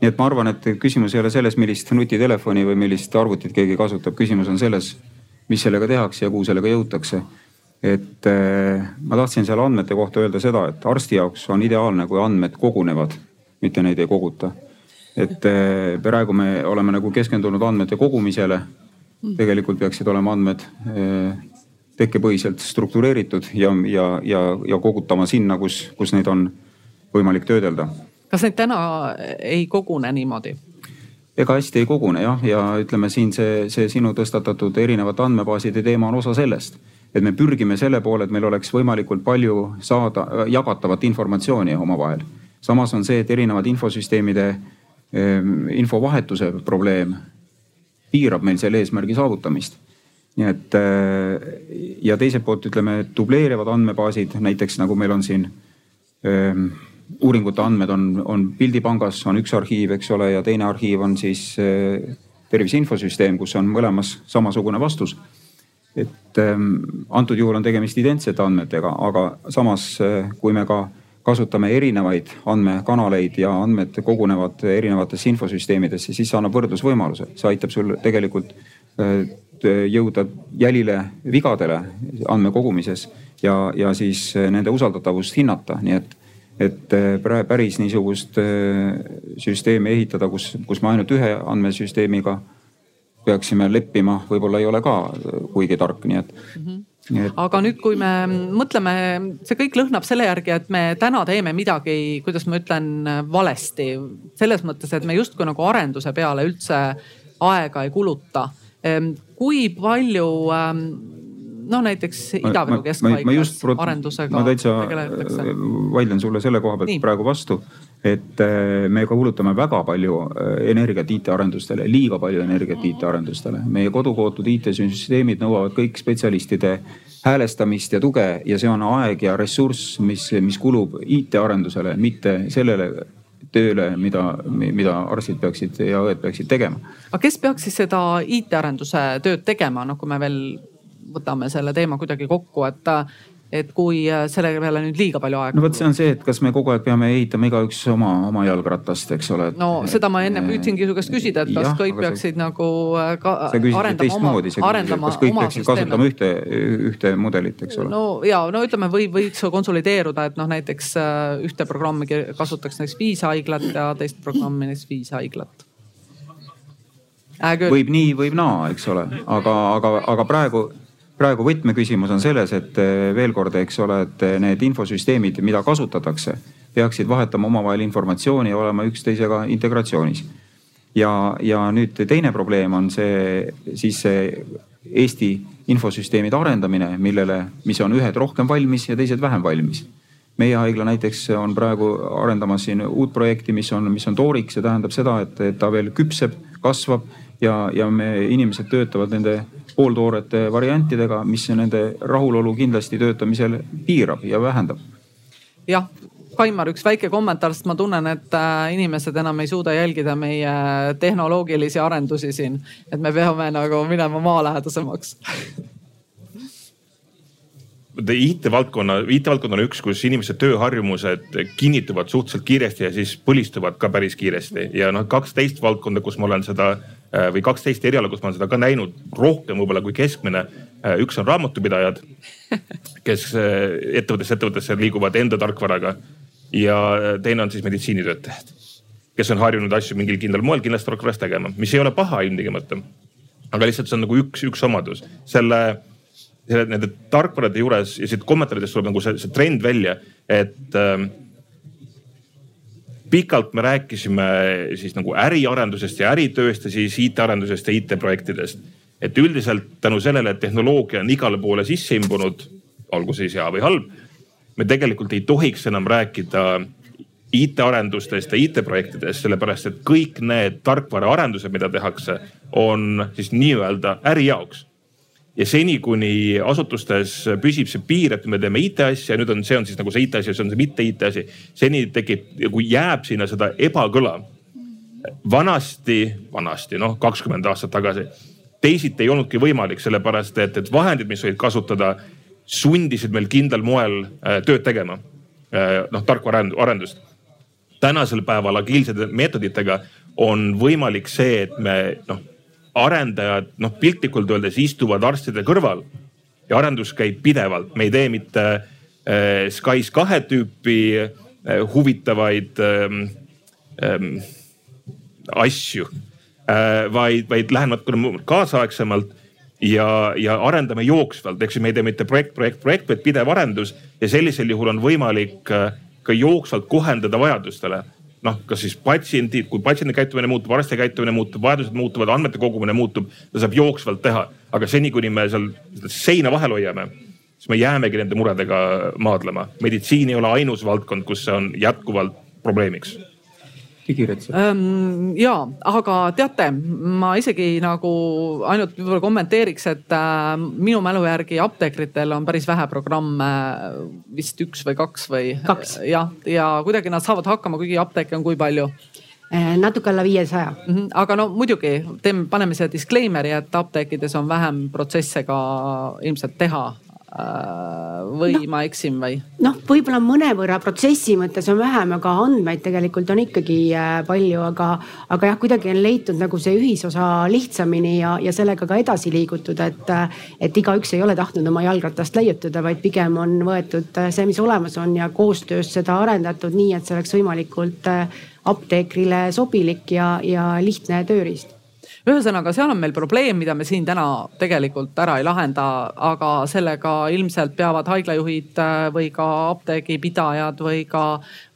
nii et ma arvan, et küsimus ei ole selles, millist nutitelefoni või millist arvutit keegi kasutab, küsimus on selles, mis sellega tehakse ja kuhu sellega jõutakse. et äh, ma tahtsin selle andmete kohta öelda seda, et arsti jaoks on ideaalne, kui andmed kogunevad, mitte neid ei koguta. et äh, praegu me oleme nagu keskendunud andmete kogumisele tegelikult peaksid olema andmed eh, tekkepõhiselt struktureeritud ja, ja, ja, ja kogutama sinna, kus, kus neid on võimalik töödelda. kas neid täna ei kogune niimoodi? ega hästi ei kogune jah, ja ütleme siin see, see sinu tõstatatud erinevate andmebaaside teema on osa sellest. et me pürgime selle poole, et meil oleks võimalikult palju saada jagatavat informatsiooni omavahel. samas on see, et erinevad infosüsteemide eh, infovahetuse probleem piirab meil selle eesmärgi saavutamist. nii et äh, ja teiselt poolt ütleme, dubleerivad andmebaasid, näiteks nagu meil on siin ähm, uuringute andmed on, on pildipangas, on üks arhiiv, eks ole, ja teine arhiiv on siis äh, tervise infosüsteem, kus on mõlemas samasugune vastus. et ähm, antud juhul on tegemist identsete andmetega, aga samas äh, kui me ka kasutame erinevaid andmekanaleid ja andmed kogunevad erinevatesse infosüsteemidesse, siis see annab võrdlusvõimaluse. see aitab sul tegelikult äh, jõuda jälile vigadele andmekogumises ja, ja siis äh, nende usaldatavust hinnata, nii et, et äh, päris niisugust süsteemi ehitada, kus, kus me ainult ühe andmesüsteemiga peaksime leppima, võib-olla ei ole ka kuigi tark, nii et mm. -hmm Et... aga nüüd, kui me mõtleme, see kõik lõhnab selle järgi, et me täna teeme midagi, kuidas ma ütlen, valesti. selles mõttes, et me justkui nagu arenduse peale üldse aega ei kuluta. Kui palju noh, näiteks Ida-Viru keskhaiglas arendusega ma täitsa tegeletakse? vaidlen sulle selle koha pealt Nii. praegu vastu, et eh, me kulutame väga palju eh, energiat IT-arendustele, liiga palju energiat IT-arendustele. meie kodukootud IT-süsteemid nõuavad kõik spetsialistide häälestamist ja tuge ja see on aeg ja ressurss, mis, mis kulub IT-arendusele, mitte sellele tööle, mida, mida arstid peaksid ja õed peaksid tegema. aga kes peaks siis seda IT-arenduse tööd tegema, noh kui me veel võtame selle teema kuidagi kokku, et et kui äh, selle peale nüüd liiga palju aega. no vot, see on see, et kas me kogu aeg peame ehitama igaüks oma, oma jalgratast, eks ole. no seda ma enne püüdsingi su käest küsida, et kas jah, kõik peaksid nagu äh, ka arendama oma, kas kõik peaksid kasutama ühte, ühte mudelit, eks ole. no ja no ütleme, või võiks konsolideeruda, et noh, näiteks äh, ühte programmi kasutaks näiteks viis haiglat ja teist programmi näiteks viis haiglat äh,. võib nii, võib naa, eks ole, aga, aga, aga praegu praegu võtmeküsimus on selles, et eh, veel kord, eks ole, et eh, need infosüsteemid, mida kasutatakse, peaksid vahetama omavahel informatsiooni ja olema üksteisega integratsioonis. ja, ja nüüd teine probleem on see siis see Eesti infosüsteemide arendamine, millele, mis on ühed rohkem valmis ja teised vähem valmis meie haigla näiteks on praegu arendamas siin uut projekti, mis on, mis on tooriks, see tähendab seda, et, et ta veel küpseb, kasvab ja, ja me inimesed töötavad nende pooltoorete variantidega, mis nende rahulolu kindlasti töötamisel piirab ja vähendab. jah, Kaimar, üks väike kommentaar, sest ma tunnen, et äh, inimesed enam ei suuda jälgida meie tehnoloogilisi arendusi siin. et me peame nagu minema maalähedasemaks (laughs) IT-valdkonna, IT-valdkond on üks, kus inimeste tööharjumused kinnituvad suhteliselt kiiresti ja siis põlistuvad ka päris kiiresti ja noh, kaksteist valdkonda, kus ma olen seda Äh, või kaksteist eriala, kus ma olen seda ka näinud rohkem võib-olla kui keskmine. Äh, üks on raamatupidajad, kes äh, ettevõttest ettevõttesse liiguvad enda tarkvaraga ja teine on siis meditsiinitöötajad, kes on harjunud asju mingil kindlal moel kindlasti tarkvaras tegema, mis ei ole paha ilmtingimata. aga lihtsalt see on nagu üks, üks omadus selle, selle nende tarkvarade juures ja siit kommentaaridest tuleb nagu see, see trend välja, et äh, pikalt me rääkisime siis nagu äriarendusest ja äritööst ja siis IT-arendusest ja IT-projektidest. et üldiselt tänu sellele, et tehnoloogia on igale poole sisse imbunud, olgu siis hea või halb, me tegelikult ei tohiks enam rääkida IT-arendustest ja IT-projektidest, sellepärast et kõik need tarkvaraarendused, mida tehakse, on siis nii-öelda äri jaoks ja seni, kuni asutustes püsib see piir, et me teeme IT-asja, nüüd on, see on siis nagu see IT-asi ja see on see mitte IT-asi. seni tekib, kui jääb sinna seda ebakõla. vanasti, vanasti noh, kakskümmend aastat tagasi teisiti ei olnudki võimalik, sellepärast et, et vahendid, mis olid kasutada, sundisid meil kindlal moel äh, tööd tegema. Äh, noh, tarkvaraarendust. tänasel päeval agiilsete meetoditega on võimalik see, et me noh, arendajad noh piltlikult öeldes istuvad arstide kõrval ja arendus käib pidevalt, me ei tee mitte äh, Skys kahe tüüpi äh, huvitavaid ähm, ähm, asju äh,, vaid, vaid läheme natuke kaasaegsemalt ja, ja arendame jooksvalt, eks ju, me ei tee mitte projekt, projekt, projekt, vaid pidev arendus ja sellisel juhul on võimalik äh, ka jooksvalt kohendada vajadustele. Noh, kas siis patsiendid, kui patsiendi käitumine muutub, arsti käitumine muutub, vajadused muutuvad, andmete kogumine muutub, ta saab jooksvalt teha. aga seni, kuni me seal seina vahel hoiame, siis me jäämegi nende muredega maadlema. meditsiin ei ole ainus valdkond, kus see on jätkuvalt probleemiks digiretsept ähm,. ja, aga teate, ma isegi nagu ainult võib-olla kommenteeriks, et äh, minu mälu järgi apteekritel on päris vähe programme, vist üks või kaks või. kaks. jah, ja kuidagi nad saavad hakkama, kuigi apteeke on kui palju äh, natuke alla viiesaja. -hmm. aga no muidugi teeme, paneme siia disclaimer'i, et apteekides on vähem protsesse ka ilmselt teha Äh, või no, ma eksin või? noh, võib-olla mõnevõrra protsessi mõttes on vähem, aga andmeid tegelikult on ikkagi äh, palju, aga, aga jah, kuidagi on leitud nagu see ühisosa lihtsamini ja, ja sellega ka edasi liigutud, et, et igaüks ei ole tahtnud oma jalgratast leiutada, vaid pigem on võetud äh, see, mis olemas on ja koostöös seda arendatud nii, et see oleks võimalikult apteekrile sobilik ja, ja lihtne tööriist ühesõnaga, seal on meil probleem, mida me siin täna tegelikult ära ei lahenda, aga sellega ilmselt peavad haiglajuhid äh, või ka apteegipidajad või ka,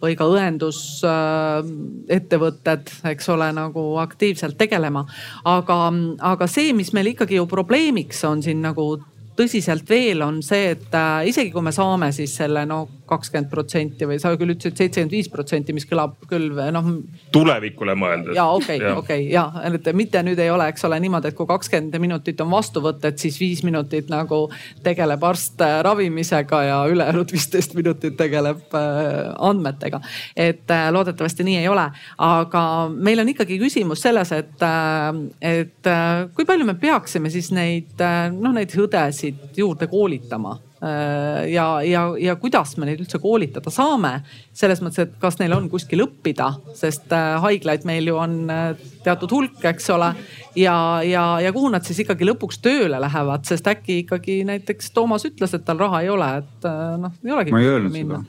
või ka õendusettevõtted, eks ole, nagu aktiivselt tegelema. aga, aga see, mis meil ikkagi ju probleemiks on siin nagu tõsiselt veel on see, et äh, isegi kui me saame siis selle no kakskümmend protsenti või sa küll ütlesid seitsekümmend viis protsenti, mis kõlab küll noh. tulevikule mõeldes. ja okei okay,, okei okay, ja, et mitte nüüd ei ole, eks ole niimoodi, et kui kakskümmend minutit on vastuvõtt, et siis viis minutit nagu tegeleb arst äh, ravimisega ja ülejäänud viisteist minutit tegeleb äh, andmetega. et äh, loodetavasti nii ei ole, aga meil on ikkagi küsimus selles, et, et kui palju me peaksime siis neid noh, neid õdesid juurde koolitama ja, ja, ja kuidas me neid üldse koolitada saame. selles mõttes, et kas neil on kuskil õppida, sest äh, haiglaid meil ju on äh, teatud hulk, eks ole. ja, ja, ja kuhu nad siis ikkagi lõpuks tööle lähevad, sest äkki ikkagi näiteks Toomas ütles, et tal raha ei ole, et noh, ei olegi. ma ei öelnud seda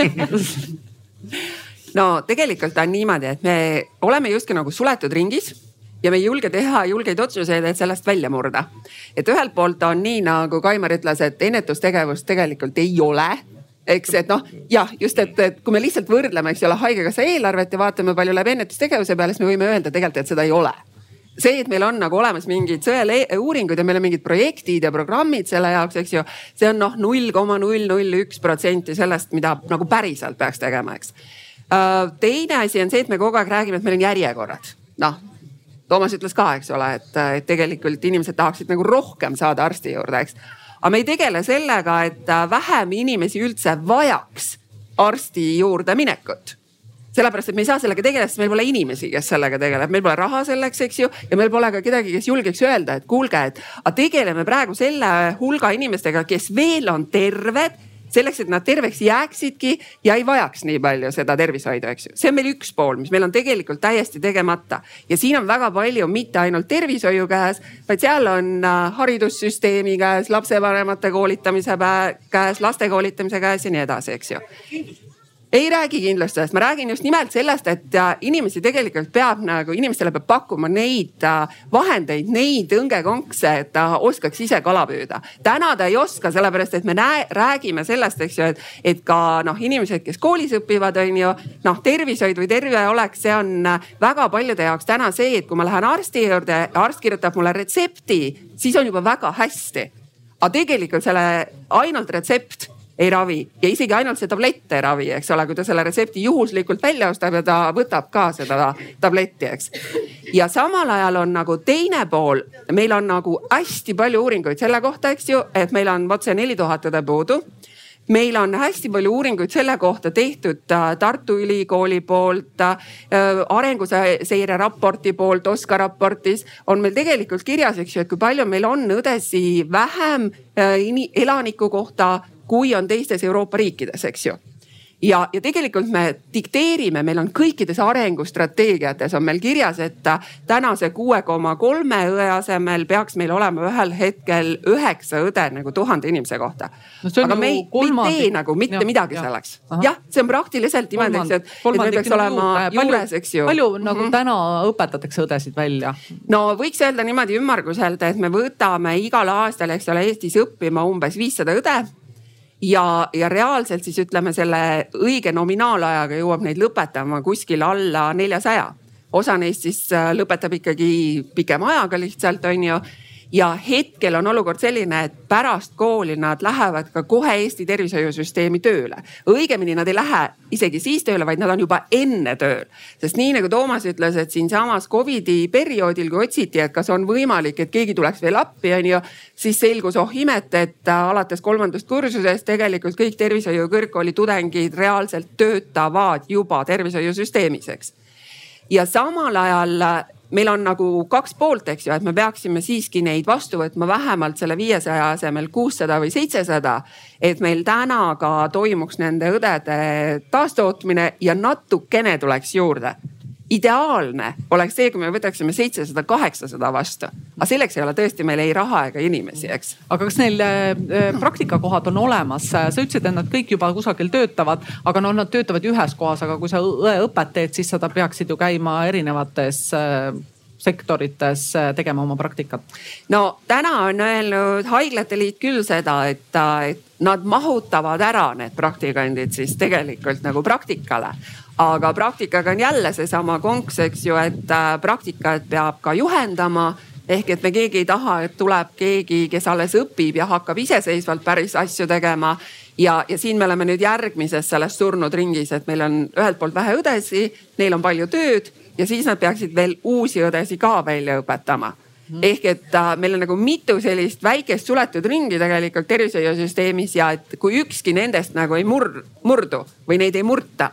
(laughs) no tegelikult on niimoodi, et me oleme justkui nagu suletud ringis ja me ei julge teha julgeid otsuseid, et sellest välja murda. et ühelt poolt on nii nagu Kaimar ütles, et ennetustegevust tegelikult ei ole eks, et noh, jah, just, et, et kui me lihtsalt võrdleme, eks ole, haigekassa eelarvet ja vaatame, palju läheb ennetustegevuse peale, siis me võime öelda tegelikult, et seda ei ole see, et meil on nagu olemas mingid sõeluuringud ja meil on mingid projektid ja programmid selle jaoks, eks ju. see on noh, null koma null null üks protsenti sellest, mida nagu päriselt peaks tegema, eks. Äh, teine asi on see, et me kogu aeg räägime, et meil on järjekorrad. noh, Toomas ütles ka, eks ole, et, et tegelikult inimesed tahaksid nagu rohkem saada arsti juurde, eks. aga me ei tegele sellega, et vähem inimesi üldse vajaks arsti juurde minekut sellepärast, et me ei saa sellega tegeleda, sest meil pole inimesi, kes sellega tegeleb, meil pole raha selleks, eks ju. ja meil pole ka kedagi, kes julgeks öelda, et kuulge, et aga tegeleme praegu selle hulga inimestega, kes veel on terved selleks, et nad terveks jääksidki ja ei vajaks nii palju seda tervishoidu, eks ju. see on meil üks pool, mis meil on tegelikult täiesti tegemata. Ja siin on väga palju mitte ainult tervishoiu käes, vaid seal on äh, haridussüsteemi käes, lapsevanemate koolitamise käes, laste koolitamise käes ja nii edasi, eks ju ei räägi kindlasti sellest, ma räägin just nimelt sellest, et äh, inimesi tegelikult peab nagu, inimestele peab pakkuma neid äh, vahendeid, neid õngekonkse, et ta oskaks ise kala püüda. täna ta ei oska, sellepärast et me näe, räägime sellest, eks ju, et, et ka noh, inimesed, kes koolis õpivad, on ju. noh, tervishoid või terve olek, see on äh, väga paljude jaoks täna see, et kui ma lähen arsti juurde, arst kirjutab mulle retsepti, siis on juba väga hästi. aga tegelikult selle ainult retsept ei ravi. Ja isegi ainult see tablett ei ravi, eks ole, kui ta selle retsepti juhuslikult välja ostab ja ta võtab ka seda tabletti, eks. ja samal ajal on nagu teine pool, meil on nagu hästi palju uuringuid selle kohta, eks ju, et meil on vot see neli tuhat õde puudu. Meil on hästi palju uuringuid selle kohta tehtud äh, Tartu Ülikooli poolt, äh, arenguseire raporti poolt, OSKA raportis. On meil tegelikult kirjas, eks ju, et kui palju meil on õdesi vähem äh, elaniku kohta, kui on teistes Euroopa riikides, eks ju ja, ja tegelikult me dikteerime, meil on kõikides arengustrateegiates on meil kirjas, et tänase kuue koma kolme õe asemel peaks meil olema ühel hetkel üheksa õde nagu tuhande inimese kohta no. aga me ei, me ei tee nagu mitte ja, midagi ja. selleks. jah, see on praktiliselt niimoodi, et, et meil peaks olema juurde, juures, eks ju. palju nagu mm -hmm. täna õpetatakse õdesid välja? no võiks öelda niimoodi ümmarguselt, et me võtame igal aastal, eks ole, Eestis õppima umbes viissada õde ja, ja reaalselt siis ütleme selle õige nominaalajaga jõuab neid lõpetama kuskil alla neljasaja. osa neist siis äh, lõpetab ikkagi pikema ajaga lihtsalt on ju ja hetkel on olukord selline, et pärast kooli nad lähevad ka kohe Eesti tervishoiusüsteemi tööle. õigemini nad ei lähe isegi siis tööle, vaid nad on juba enne tööl. sest nii nagu Toomas ütles, et siinsamas Covidi perioodil, kui otsiti, et kas on võimalik, et keegi tuleks veel appi, on ju. siis selgus, oh imet, et alates kolmandast kursusest tegelikult kõik tervishoiu kõrgkooli tudengid reaalselt töötavad juba tervishoiusüsteemis, eks. ja samal ajal meil on nagu kaks poolt, eks ju, et me peaksime siiski neid vastu võtma vähemalt selle viiesaja asemel kuussada või seitsesada. et meil täna ka toimuks nende õdede taastootmine ja natukene tuleks juurde ideaalne oleks see, kui me võtaksime seitsesada, kaheksasada vastu. aga selleks ei ole tõesti meil ei raha ega inimesi, eks. aga kas neil äh, praktikakohad on olemas? sa ütlesid, et nad kõik juba kusagil töötavad, aga no nad töötavad ju ühes kohas, aga kui sa õeõpet teed, siis sa peaksid ju käima erinevates äh, sektorites äh, tegema oma praktikat? no täna on öelnud Haiglate Liit küll seda, et, et nad mahutavad ära need praktikandid siis tegelikult nagu praktikale aga praktikaga on jälle seesama konks, eks ju, et äh, praktikat peab ka juhendama ehk et me keegi ei taha, et tuleb keegi, kes alles õpib ja hakkab iseseisvalt päris asju tegema. ja, ja siin me oleme nüüd järgmises selles surnud ringis, et meil on ühelt poolt vähe õdesi, neil on palju tööd ja siis nad peaksid veel uusi õdesi ka välja õpetama mm. ehk et äh, meil on nagu mitu sellist väikest suletud ringi tegelikult tervishoiusüsteemis ja et kui ükski nendest nagu ei mur-, murdu või neid ei murta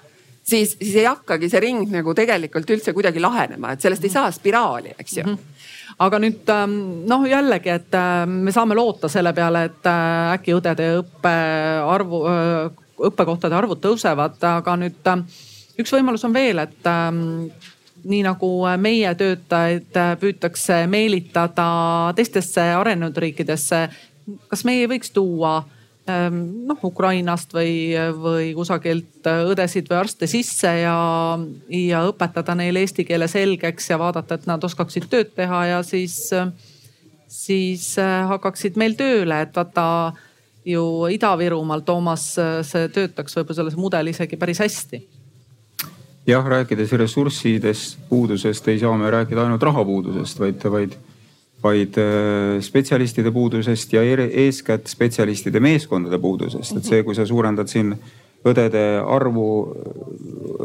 siis, siis ei hakkagi see ring nagu tegelikult üldse kuidagi lahenema, et sellest ei saa spiraali, eks ju mm. -hmm aga nüüd ähm, noh, jällegi, et ähm, me saame loota selle peale, et äh, äkki õdede õppearvu, äh, õppekohtade arvud tõusevad, aga nüüd ähm, üks võimalus on veel, et nii nagu meie töötajaid äh, püütakse meelitada teistesse arenenud riikidesse. kas meie ei võiks tuua noh Ukrainast või, või kusagilt õdesid või arste sisse ja, ja õpetada neile eesti keele selgeks ja vaadata, et nad oskaksid tööd teha ja siis, siis äh, hakkaksid meil tööle, et vaata ju Ida-Virumaal, Toomas, see töötaks võib-olla selles mudel isegi päris hästi. Jah, rääkides ressurssidest, puudusest ei saa me rääkida ainult rahapuudusest, vaid, vaid vaid äh, spetsialistide puudusest ja eeskätt spetsialistide meeskondade puudusest, et see, kui sa suurendad siin õdede arvu,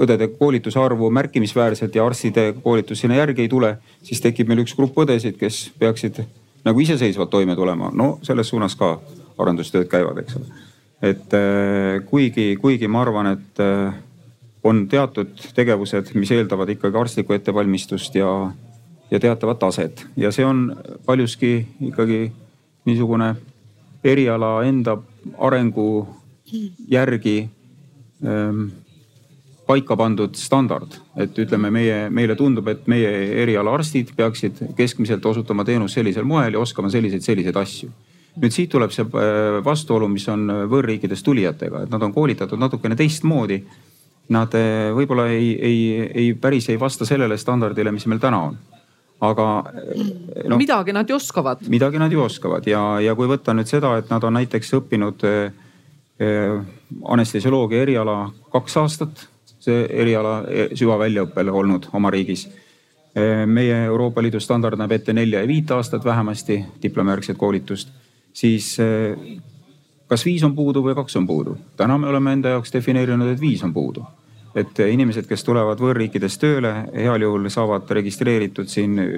õdede koolituse arvu märkimisväärselt ja arstide koolitus sinna järgi ei tule, siis tekib meil üks grupp õdesid, kes peaksid nagu iseseisvalt toime tulema. no selles suunas ka arendustööd käivad, eks ole. et äh, kuigi, kuigi ma arvan, et äh, on teatud tegevused, mis eeldavad ikkagi arstlikku ettevalmistust ja ja teatavat taset ja see on paljuski ikkagi niisugune eriala enda arengu järgi ähm, paika pandud standard. et ütleme, meie, meile tundub, et meie eriala arstid peaksid keskmiselt osutama teenust sellisel moel ja oskama selliseid, selliseid asju. nüüd siit tuleb see äh, vastuolu, mis on võõrriikidest tulijatega, et nad on koolitatud natukene teistmoodi. Nad äh, võib-olla ei, ei, ei päris ei vasta sellele standardile, mis meil täna on aga no,. midagi nad ju oskavad. midagi nad ju oskavad ja, ja kui võtta nüüd seda, et nad on näiteks õppinud eh, eh, anestesioloogia eriala kaks aastat, see eriala eh, süvaväljaõppel olnud oma riigis. meie Euroopa Liidu standard näeb ette nelja ja viit aastat vähemasti diplomijärgset koolitust, siis kas viis on puudu või kaks on puudu? täna me oleme enda jaoks defineerinud, et viis on puudu et inimesed, kes tulevad võõrriikidest tööle, heal juhul saavad registreeritud siin äh,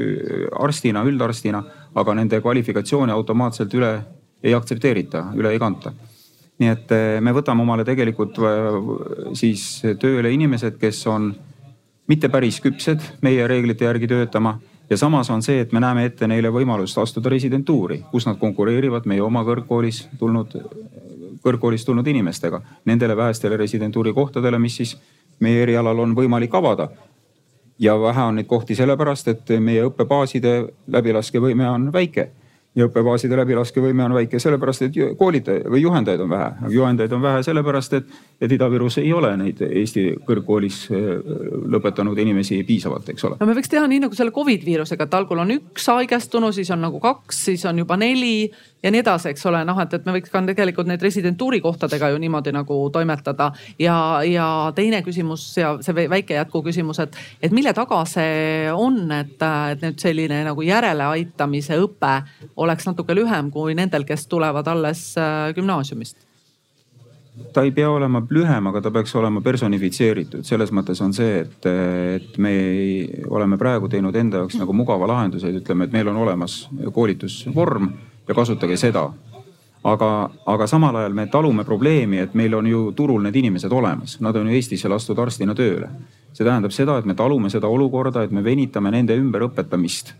arstina, üldarstina, aga nende kvalifikatsiooni automaatselt üle ei aktsepteerita, üle ei kanta. nii et eh, me võtame omale tegelikult siis tööle inimesed, kes on mitte päris küpsed meie reeglite järgi töötama ja samas on see, et me näeme ette neile võimalust astuda residentuuri, kus nad konkureerivad meie oma kõrgkoolis tulnud, kõrgkoolist tulnud inimestega. Nendele vähestele residentuuri kohtadele, mis siis meie erialal on võimalik avada. ja vähe on neid kohti sellepärast, et meie õppebaaside läbilaskevõime on väike ja õppebaaside läbilaskevõime on väike sellepärast, et koolitajaid või juhendajaid on vähe. juhendajaid on vähe sellepärast, et, et Ida-Virus ei ole neid Eesti kõrgkoolis äh, lõpetanud inimesi piisavalt, eks ole. no me võiks teha nii nagu selle Covid viirusega, et algul on üks haigestunu, siis on nagu kaks, siis on juba neli ja nii edasi, eks ole, noh, et, et me võiks ka tegelikult neid residentuuri kohtadega ju niimoodi nagu toimetada. ja, ja teine küsimus ja see väike jätkuküsimus, et, et mille taga see on, et, et nüüd selline nagu järeleaitamise õpe oleks natuke lühem kui nendel, kes tulevad alles äh, gümnaasiumist? ta ei pea olema lühem, aga ta peaks olema personifitseeritud, selles mõttes on see, et, et me ei, oleme praegu teinud enda jaoks nagu mugava lahenduse, ütleme, et meil on olemas koolitusvorm ja kasutage seda. aga, aga samal ajal me talume probleemi, et meil on ju turul need inimesed olemas, nad on ju Eestisse lastud arstina tööle. see tähendab seda, et me talume seda olukorda, et me venitame nende ümberõpetamist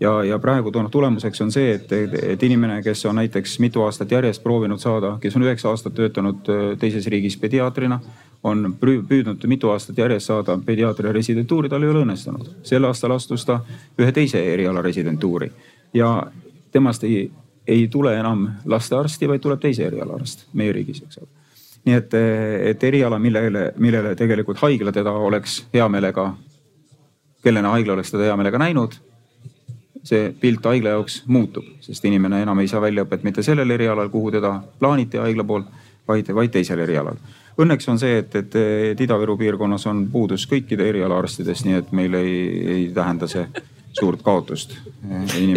ja, ja praegu noh, tulemuseks on see, et, et inimene, kes on näiteks mitu aastat järjest proovinud saada, kes on üheksa aastat töötanud äh, teises riigis pediaatrina, on püüdnud mitu aastat järjest saada pediaatria residentuuri, tal ei ole õnnestunud. sel aastal astus ta ühe teise eriala residentuuri ja temast ei, ei tule enam lastearsti, vaid tuleb teise eriala arst meie riigis, eks ole. nii et, et eriala, millele, millele tegelikult haigla teda oleks hea meelega, kellena haigla oleks teda hea meelega näinud see pilt haigla jaoks muutub, sest inimene enam ei saa väljaõpet mitte sellel erialal, kuhu teda plaaniti haigla poolt, vaid, vaid teisel erialal. Õnneks on see, et, et, et Ida-Viru piirkonnas on puudus kõikide erialaarstidest, nii et meil ei, ei tähenda see suurt kaotust.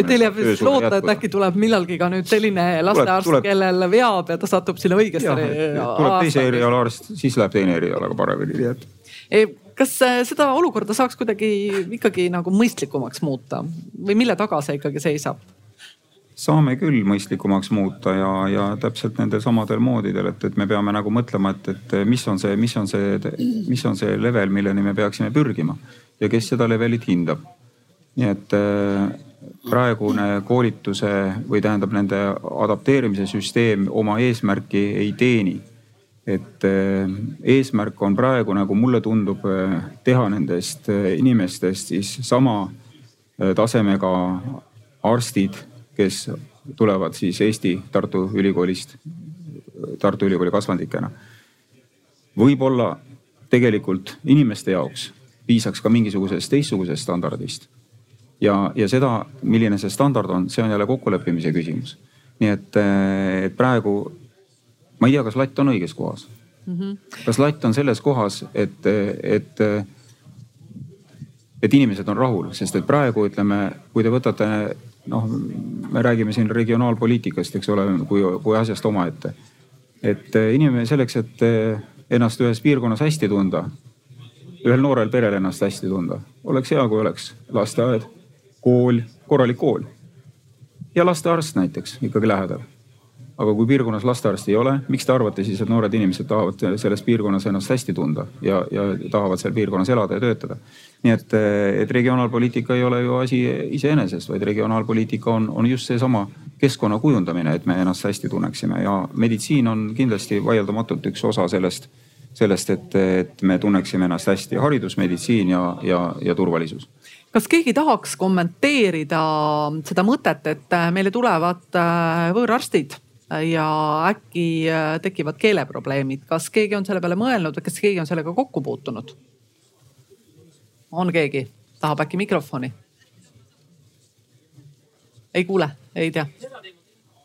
teil jääb vist loota, et äkki tuleb millalgi ka nüüd selline lastearst, kellel veab ja ta satub sinna õigesse. tuleb teise erialaarst, siis läheb teine erialaga paremini, nii et kas äh, seda olukorda saaks kuidagi ikkagi nagu mõistlikumaks muuta või mille taga see ikkagi seisab? saame küll mõistlikumaks muuta ja, ja täpselt nendel samadel moodidel, et, et me peame nagu mõtlema, et, et mis on see, mis on see, mis on see level, milleni me peaksime pürgima ja kes seda levelit hindab nii et äh, praegune koolituse või tähendab nende adapteerimise süsteem oma eesmärki ei teeni. Et äh, eesmärk on praegu, nagu mulle tundub, äh, teha nendest inimestest siis sama tasemega arstid, kes tulevad siis Eesti Tartu Ülikoolist, Tartu Ülikooli kasvandikena. võib-olla tegelikult inimeste jaoks piisaks ka mingisugusest teistsugusest standardist ja, ja seda, milline see standard on, see on jälle kokkuleppimise küsimus. nii et, eh, et praegu ma ei tea, kas latt on õiges kohas mm. -hmm. kas latt on selles kohas, et, et, et inimesed on rahul, sest et praegu ütleme, kui te võtate noh, me räägime siin regionaalpoliitikast, eks ole, kui, kui asjast omaette. et inimene selleks, et ennast ühes piirkonnas hästi tunda, ühel noorel perel ennast hästi tunda, oleks hea, kui oleks lasteaed kool, korralik kool. ja lastearst näiteks ikkagi lähedal. Aga kui piirkonnas lastearsti ei ole, miks te arvate siis, et noored inimesed tahavad selles piirkonnas ennast hästi tunda ja, ja tahavad seal piirkonnas elada ja töötada? nii et, et regionaalpoliitika ei ole ju asi iseenesest, vaid regionaalpoliitika on, on just seesama keskkonna kujundamine, et me ennast hästi tunneksime. Ja meditsiin on kindlasti vaieldamatult üks osa sellest sellest, et, et me tunneksime ennast hästi, haridus, meditsiin ja, ja, ja turvalisus. Kas keegi tahaks kommenteerida seda mõtet, et meile tulevad äh, võõrarstid ja äkki äh, tekivad keeleprobleemid, kas keegi on selle peale mõelnud või kas keegi on sellega kokku puutunud? on keegi, tahab äkki mikrofoni? ei kuule, ei tea?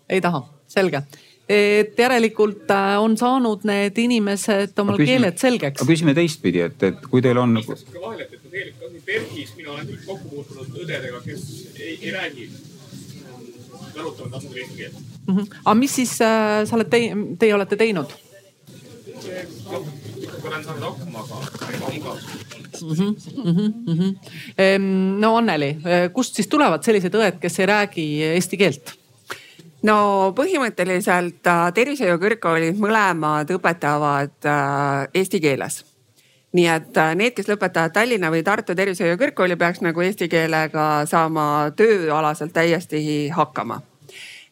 ei taha, selge et järelikult on saanud need inimesed omal küsime, keeled selgeks. küsime teistpidi, et, et kui teil on. vahele, et tegelikult nii PERH-is mina olen küll kokku puutunud õdedega, kes ei, ei räägi välutavat tasandil eesti keelt mm. -hmm. aga mis siis äh, sa oled tei-, teie olete teinud? olen saanud hakkama, aga igas mm. -hmm, mm -hmm. no Anneli, kust siis tulevad sellised õed, kes ei räägi eesti keelt? no põhimõtteliselt äh, tervishoiu kõrgkoolid mõlemad õpetavad äh, eesti keeles nii et äh, need, kes lõpetavad Tallinna või Tartu Tervishoiu Kõrgkooli, peaks nagu eesti keelega saama tööalaselt täiesti hakkama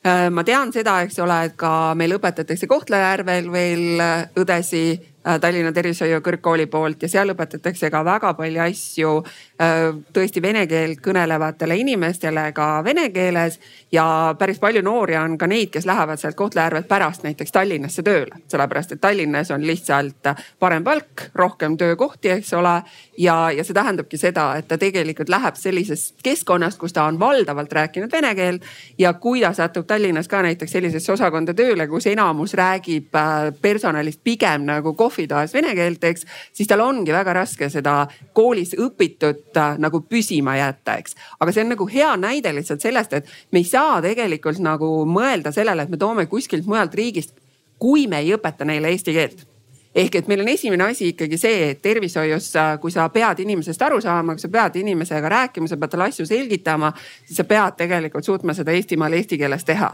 ma tean seda, eks ole, et ka meil õpetatakse Kohtla-Järvel veel õdesi. Äh, Tallinna Tervishoiu Kõrgkooli poolt ja seal õpetatakse ka väga palju asju äh, tõesti vene keelt kõnelevatele inimestele ka vene keeles. ja päris palju noori on ka neid, kes lähevad sealt Kohtla-Järvelt pärast näiteks Tallinnasse tööle, sellepärast et Tallinnas on lihtsalt parem palk, rohkem töökohti, eks ole. ja, ja see tähendabki seda, et ta tegelikult läheb sellisest keskkonnast, kus ta on valdavalt rääkinud vene keelt ja kui ta satub Tallinnas ka näiteks sellisesse osakonda tööle, kus enamus räägib äh, personalist pigem nagu kohvitoas vene keelt, eks, siis tal ongi väga raske seda koolis õpitut äh, nagu püsima jätta, eks. aga see on nagu hea näide lihtsalt sellest, et me ei saa tegelikult nagu mõelda sellele, et me toome kuskilt mujalt riigist, kui me ei õpeta neile eesti keelt ehk et meil on esimene asi ikkagi see, et tervishoius, äh, kui sa pead inimesest aru saama, kui sa pead inimesega rääkima, sa pead talle asju selgitama, siis sa pead tegelikult suutma seda Eestimaal eesti keeles teha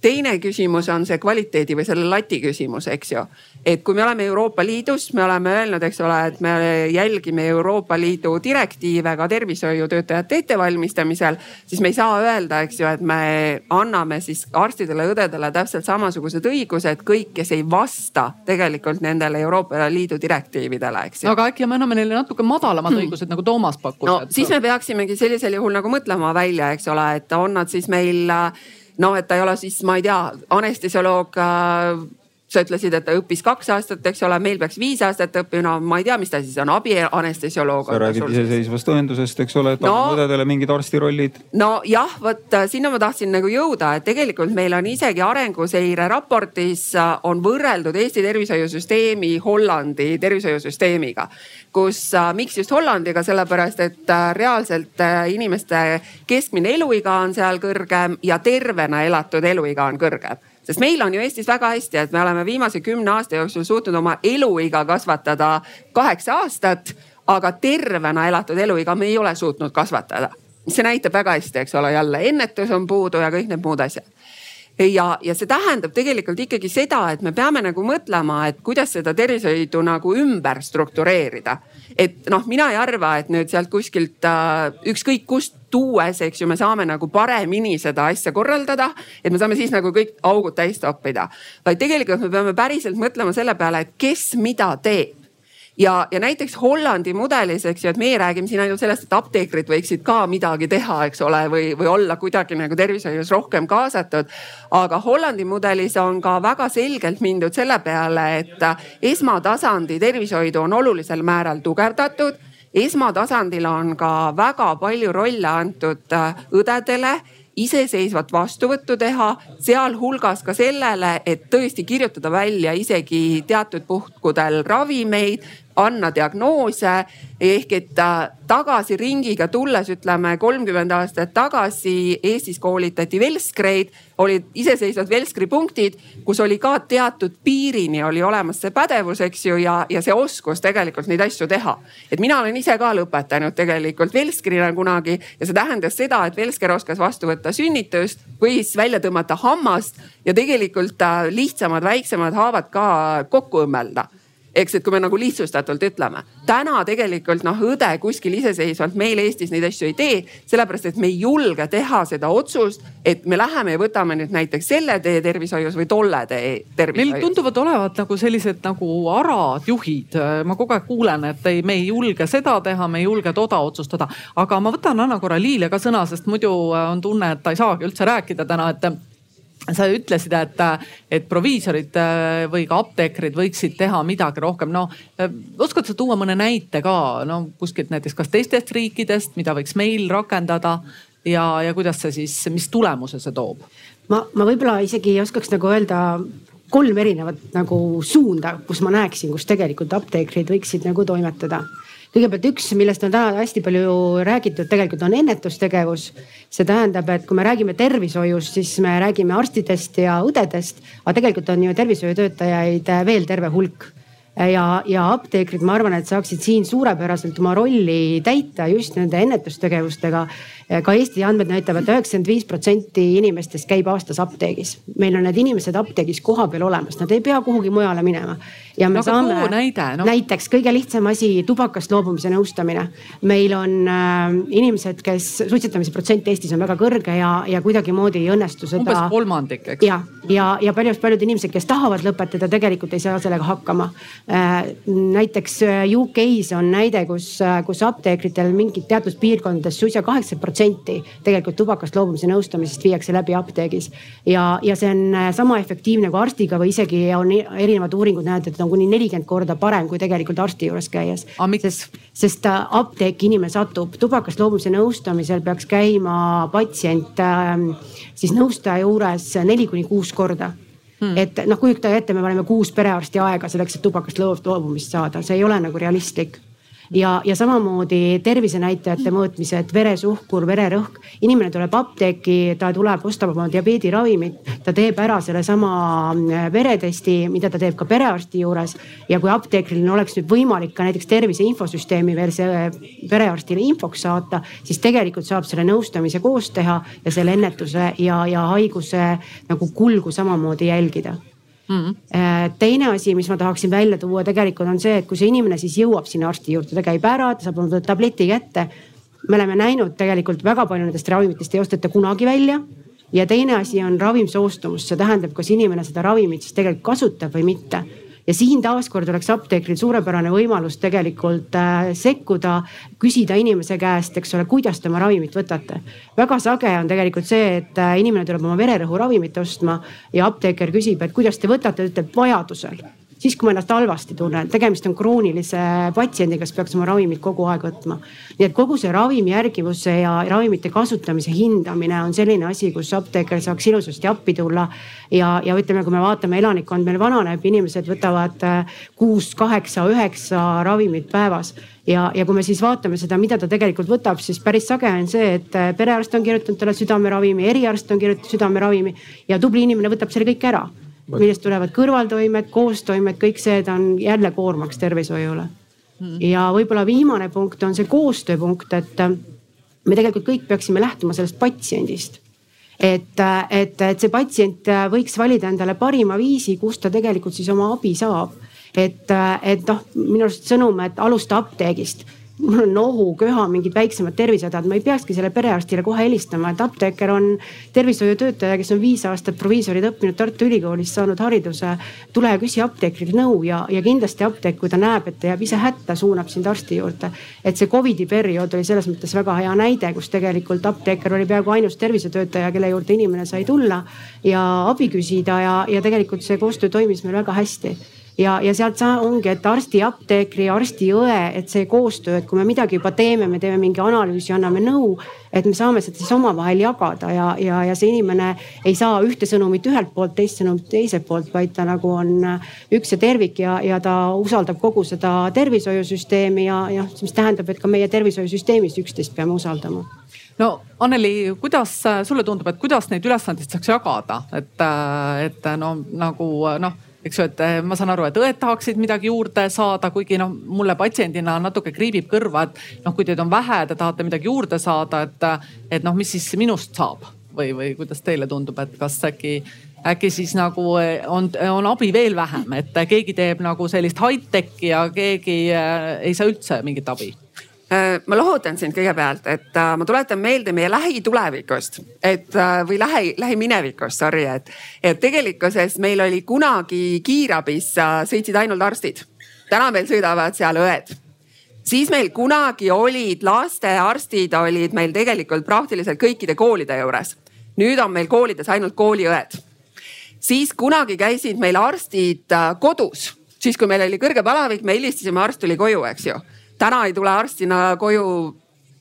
teine küsimus on see kvaliteedi või selle lati küsimus, eks ju. et kui me oleme Euroopa Liidus, me oleme öelnud, eks ole, et me jälgime Euroopa Liidu direktiive ka tervishoiutöötajate ettevalmistamisel, siis me ei saa öelda, eks ju, et me anname siis arstidele-õdedele täpselt samasugused õigused, kõik, kes ei vasta tegelikult nendele Euroopa Liidu direktiividele, eks ju. aga äkki me anname neile natuke madalamad hmm. õigused nagu Toomas pakkus? no siis me peaksimegi sellisel juhul nagu mõtlema välja, eks ole, et on nad siis meil noh, et ta ei ole siis, ma ei tea, anestesioloog äh, sa ütlesid, et ta õppis kaks aastat, eks ole, meil peaks viis aastat õppima, no ma ei tea, mis ta siis on, abianestesioloog. sa räägid iseseisvast õendusest, eks ole, et no, õdedele mingid arstirollid. nojah, vot äh, sinna ma tahtsin nagu jõuda, et tegelikult meil on isegi arenguseire raportis äh, on võrreldud Eesti tervishoiusüsteemi Hollandi tervishoiusüsteemiga. kus, äh, miks just Hollandiga, sellepärast et reaalselt inimeste keskmine eluiga on seal kõrgem ja tervena elatud eluiga on kõrgem sest meil on ju Eestis väga hästi, et me oleme viimase kümne aasta jooksul suutnud oma eluiga kasvatada kaheksa aastat, aga tervena elatud eluiga me ei ole suutnud kasvatada. see näitab väga hästi, eks ole, jälle ennetus on puudu ja kõik need muud asjad ja, ja see tähendab tegelikult ikkagi seda, et me peame nagu mõtlema, et kuidas seda tervishoidu nagu ümber struktureerida. et noh, mina ei arva, et nüüd sealt kuskilt äh, ükskõik kust tuues, eks ju, me saame nagu paremini seda asja korraldada. et me saame siis nagu kõik augud täis toppida, vaid tegelikult me peame päriselt mõtlema selle peale, et kes mida teeb ja, ja näiteks Hollandi mudelis, eks ju, et meie räägime siin ainult sellest, et apteekrid võiksid ka midagi teha, eks ole, või, või olla kuidagi nagu tervishoius rohkem kaasatud. aga Hollandi mudelis on ka väga selgelt mindud selle peale, et esmatasandi tervishoidu on olulisel määral tugevdatud esmatasandil on ka väga palju rolle antud õdedele iseseisvat vastuvõttu teha, sealhulgas ka sellele, et tõesti kirjutada välja isegi teatud puhkudel ravimeid, anna diagnoose ehk et tagasi ringiga tulles, ütleme kolmkümmend aastat tagasi Eestis koolitati velskreid, olid iseseisvad velskri punktid, kus oli ka teatud piirini oli olemas see pädevus, eks ju, ja, ja see oskus tegelikult neid asju teha. et mina olen ise ka lõpetanud tegelikult velskrina kunagi ja see tähendas seda, et velsker oskas vastu võtta sünnitust, võis välja tõmmata hammast ja tegelikult lihtsamad, väiksemad haavad ka kokku õmmelda eks, et kui me nagu lihtsustatult ütleme. täna tegelikult noh, õde kuskil iseseisvalt meil Eestis neid asju ei tee, sellepärast et me ei julge teha seda otsust, et me läheme ja võtame nüüd näiteks selle tee tervishoius või tolle tee tervishoius. meil tunduvad olevat nagu sellised nagu arad juhid. ma kogu aeg kuulen, et ei, me ei julge seda teha, me ei julge toda otsustada. aga ma võtan, annan korra Liile ka sõna, sest muidu on tunne, et ta ei saagi üldse rääkida täna, et sa ütlesid, et, et proviisorid äh, või ka apteekrid võiksid teha midagi rohkem. no äh, oskad sa tuua mõne näite ka no kuskilt näiteks kas teistest riikidest, mida võiks meil rakendada ja, ja kuidas see siis, mis tulemuse see toob? ma, ma võib-olla isegi oskaks nagu öelda kolm erinevat nagu suunda, kus ma näeksin, kus tegelikult apteekrid võiksid nagu toimetada kõigepealt üks, millest on täna hästi palju räägitud, tegelikult on ennetustegevus. see tähendab, et kui me räägime tervishoiust, siis me räägime arstidest ja õdedest, aga tegelikult on ju tervishoiutöötajaid veel terve hulk ja, ja apteekrid, ma arvan, et saaksid siin suurepäraselt oma rolli täita just nende ennetustegevustega ka Eesti andmed näitavad üheksakümmend viis protsenti inimestest käib aastas apteegis. meil on need inimesed apteegis kohapeal olemas, nad ei pea kuhugi mujale minema. ja me no, saame, näide, no. näiteks kõige lihtsam asi, tubakast loobumise nõustamine. meil on äh, inimesed, kes, suitsetamise protsent Eestis on väga kõrge ja, ja kuidagimoodi ei õnnestu seda. umbes kolmandik, eks. ja, ja, ja paljud, paljud inimesed, kes tahavad lõpetada, tegelikult ei saa sellega hakkama äh,. näiteks äh, UK-s on näide, kus, äh, kus apteekritel mingid teatud piirkondades suisa kaheksakümmend protsenti protsenti tegelikult tubakast loobumise nõustamisest viiakse läbi apteegis. ja, ja see on äh, sama efektiivne kui arstiga või isegi on erinevad uuringud näinud, et on kuni nelikümmend korda parem kui tegelikult arsti juures käies. sest, sest äh, apteeki inimene satub, tubakast loobumise nõustamisel peaks käima patsient ähm, siis nõustaja juures neli kuni kuus korda Hmm. et noh, kujutage ette, me paneme kuus perearsti aega selleks, et tubakast loobumist saada, see ei ole nagu realistlik ja, ja samamoodi tervisenäitajate mõõtmised, veresuhkur, vererõhk. inimene tuleb apteeki, ta tuleb, ostab oma diabeediravimit, ta teeb ära sellesama äh, veretesti, mida ta teeb ka perearsti juures. ja kui apteekril oleks nüüd võimalik ka näiteks tervise infosüsteemi veel see äh, perearstile infoks saata, siis tegelikult saab selle nõustamise koos teha ja selle ennetuse ja, ja haiguse nagu kulgu samamoodi jälgida Mm -hmm. teine asi, mis ma tahaksin välja tuua tegelikult on see, et kui see inimene siis jõuab sinna arsti juurde, ta käib ära, ta saab oma tableti kätte. me oleme näinud tegelikult väga palju nendest ravimitest ei osteta kunagi välja. ja teine asi on ravim soostumus, see tähendab, kas inimene seda ravimit siis tegelikult kasutab või mitte ja siin taaskord oleks apteekril suurepärane võimalus tegelikult äh, sekkuda, küsida inimese käest, eks ole, kuidas te oma ravimit võtate. väga sage on tegelikult see, et äh, inimene tuleb oma vererõhuravimit ostma ja apteeker küsib, et kuidas te võtate, ütleb vajadusel siis, kui ma ennast halvasti tunnen, tegemist on kroonilise patsiendiga, kes peaks oma ravimit kogu aeg võtma. nii et kogu see ravimi järgivuse ja ravimite kasutamise hindamine on selline asi, kus apteeker saaks ilusasti appi tulla. ja, ja ütleme, kui me vaatame, elanikkond meil vananeb, inimesed võtavad äh, kuus, kaheksa, üheksa ravimit päevas ja, ja kui me siis vaatame seda, mida ta tegelikult võtab, siis päris sage on see, et äh, perearst on kirjutanud talle südameravimi, eriarst on kirjutanud südameravimi ja tubli inimene võtab selle kõik ära millest tulevad kõrvaltoimed, koostoimed, kõik see, ta on jälle koormaks tervishoiule. Mm.. ja võib-olla viimane punkt on see koostööpunkt, et äh, me tegelikult kõik peaksime lähtuma sellest patsiendist. Et, äh, et, et see patsient äh, võiks valida endale parima viisi, kus ta tegelikult siis oma abi saab. et, et noh, minu arust sõnum, et alusta apteegist mul on nohu, köha, mingid väiksemad tervisehädad, ma ei peakski selle perearstile kohe helistama, et apteeker on tervishoiutöötaja, kes on viis aastat proviisorid õppinud Tartu Ülikoolis, saanud hariduse. tule ja küsi apteekrilt nõu ja, ja kindlasti apteek, kui ta näeb, et ta jääb ise hätta, suunab sind arsti juurde. et see Covidi periood oli selles mõttes väga hea näide, kus tegelikult apteeker oli peaaegu ainus tervisetöötaja, kelle juurde inimene sai tulla ja abi küsida ja, ja tegelikult see koostöö toimis meil väga hästi ja, ja sealt ongi, et arsti, apteekri, arsti, õe, et see koostöö, et kui me midagi juba teeme, me teeme mingi analüüsi, anname nõu, et me saame seda siis omavahel jagada ja, ja, ja see inimene ei saa ühte sõnumit ühelt poolt, teist sõnumit teiselt poolt, vaid ta nagu on üks ja tervik ja, ja ta usaldab kogu seda tervishoiusüsteemi ja, ja mis tähendab, et ka meie tervishoiusüsteemis üksteist peame usaldama. No Anneli, kuidas sulle tundub, et kuidas neid ülesandeid saaks jagada, et, et no nagu noh eks ju, et eh, ma saan aru, et õed tahaksid midagi juurde saada, kuigi noh, mulle patsiendina natuke kriibib kõrva, et noh, kui teid on vähe, te tahate midagi juurde saada, et, et noh, mis siis minust saab? Või, või kuidas teile tundub, et kas äkki äkki siis nagu eh, on, on abi veel vähem, et keegi teeb nagu sellist high-tech'i ja keegi eh, ei saa üldse mingit abi ma lohutan sind kõigepealt, et äh, ma tuletan meelde meie lähitulevikust, et äh, või lähi, lähiminevikust, sorry, et, et tegelikkuses meil oli kunagi kiirabis sõitsid ainult arstid. täna meil sõidavad seal õed. siis meil kunagi olid lastearstid olid meil tegelikult praktiliselt kõikide koolide juures. nüüd on meil koolides ainult kooliõed. siis kunagi käisid meil arstid kodus, siis kui meil oli kõrge palavik, me helistasime, arst tuli koju, eks ju täna ei tule arstina koju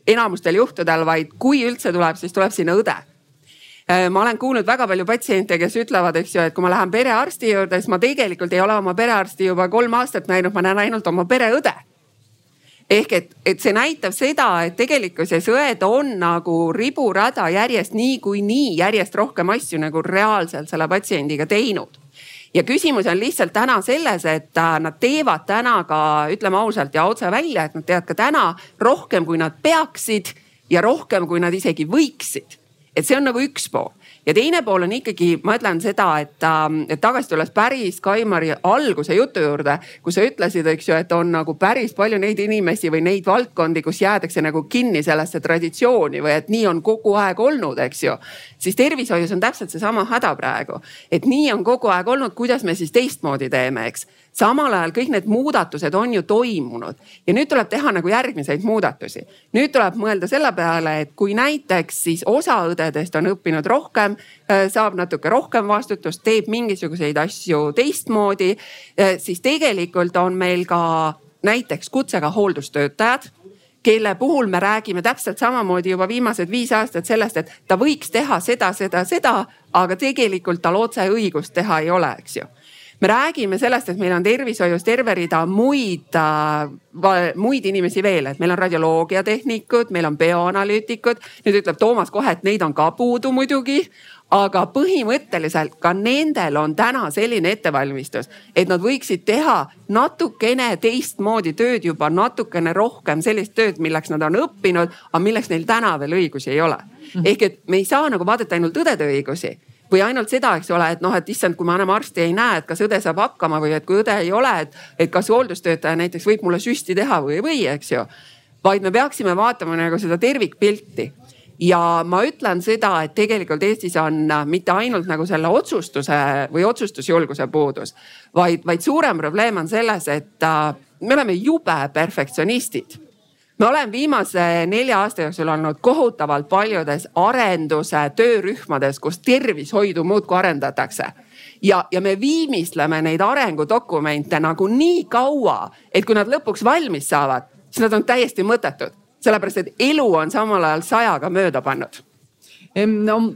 enamustel juhtudel, vaid kui üldse tuleb, siis tuleb sinna õde äh, ma olen kuulnud väga palju patsiente, kes ütlevad, eks ju, et kui ma lähen perearsti juurde, siis ma tegelikult ei ole oma perearsti juba kolm aastat näinud, ma näen ainult oma pereõde. ehk et, et see näitab seda, et tegelikkuses õed on nagu riburada järjest niikuinii järjest rohkem asju nagu reaalselt selle patsiendiga teinud ja küsimus on lihtsalt täna selles, et äh, nad teevad täna ka ütleme ausalt ja otse välja, et nad teevad ka täna rohkem, kui nad peaksid ja rohkem, kui nad isegi võiksid. et see on nagu üks pool ja teine pool on ikkagi, ma ütlen seda, et, ähm, et tagasi tulles päris Kaimari alguse jutu juurde, kus sa ütlesid, eks ju, et on nagu päris palju neid inimesi või neid valdkondi, kus jäädakse nagu kinni sellesse traditsiooni või et nii on kogu aeg olnud, eks ju. siis tervishoius on täpselt seesama häda praegu, et nii on kogu aeg olnud, kuidas me siis teistmoodi teeme, eks samal ajal kõik need muudatused on ju toimunud ja nüüd tuleb teha nagu järgmiseid muudatusi. nüüd tuleb mõelda selle peale, et kui näiteks siis osa õdedest on õppinud rohkem, äh, saab natuke rohkem vastutust, teeb mingisuguseid asju teistmoodi, äh, siis tegelikult on meil ka näiteks kutsega hooldustöötajad kelle puhul me räägime täpselt samamoodi juba viimased viis aastat sellest, et ta võiks teha seda, seda, seda, aga tegelikult tal otse õigust teha ei ole, eks ju me räägime sellest, et meil on tervishoius terve rida muid äh,, muid inimesi veel, et meil on radioloogiatehnikud, meil on bioanalüütikud. nüüd ütleb Toomas kohe, et neid on ka puudu muidugi aga põhimõtteliselt ka nendel on täna selline ettevalmistus, et nad võiksid teha natukene teistmoodi tööd juba natukene rohkem sellist tööd, milleks nad on õppinud, aga milleks neil täna veel õigusi ei ole. ehk et me ei saa nagu vaadata ainult õdede õigusi või ainult seda, eks ole, et noh, et issand, kui ma enam arsti ei näe, et kas õde saab hakkama või et kui õde ei ole, et, et kas hooldustöötaja näiteks võib mulle süsti teha või ei või, eks ju. vaid me peaksime vaatama nagu seda tervikpilti ja ma ütlen seda, et tegelikult Eestis on mitte ainult nagu selle otsustuse või otsustusjulguse puudus, vaid, vaid suurem probleem on selles, et äh, me oleme jube perfektsionistid me oleme viimase nelja aasta jooksul olnud kohutavalt paljudes arenduse töörühmades, kus tervishoidu muudkui arendatakse. ja, ja me viimistleme neid arengudokumente nagu nii kaua, et kui nad lõpuks valmis saavad, siis nad on täiesti mõttetud, sellepärast et elu on samal ajal sajaga mööda pannud no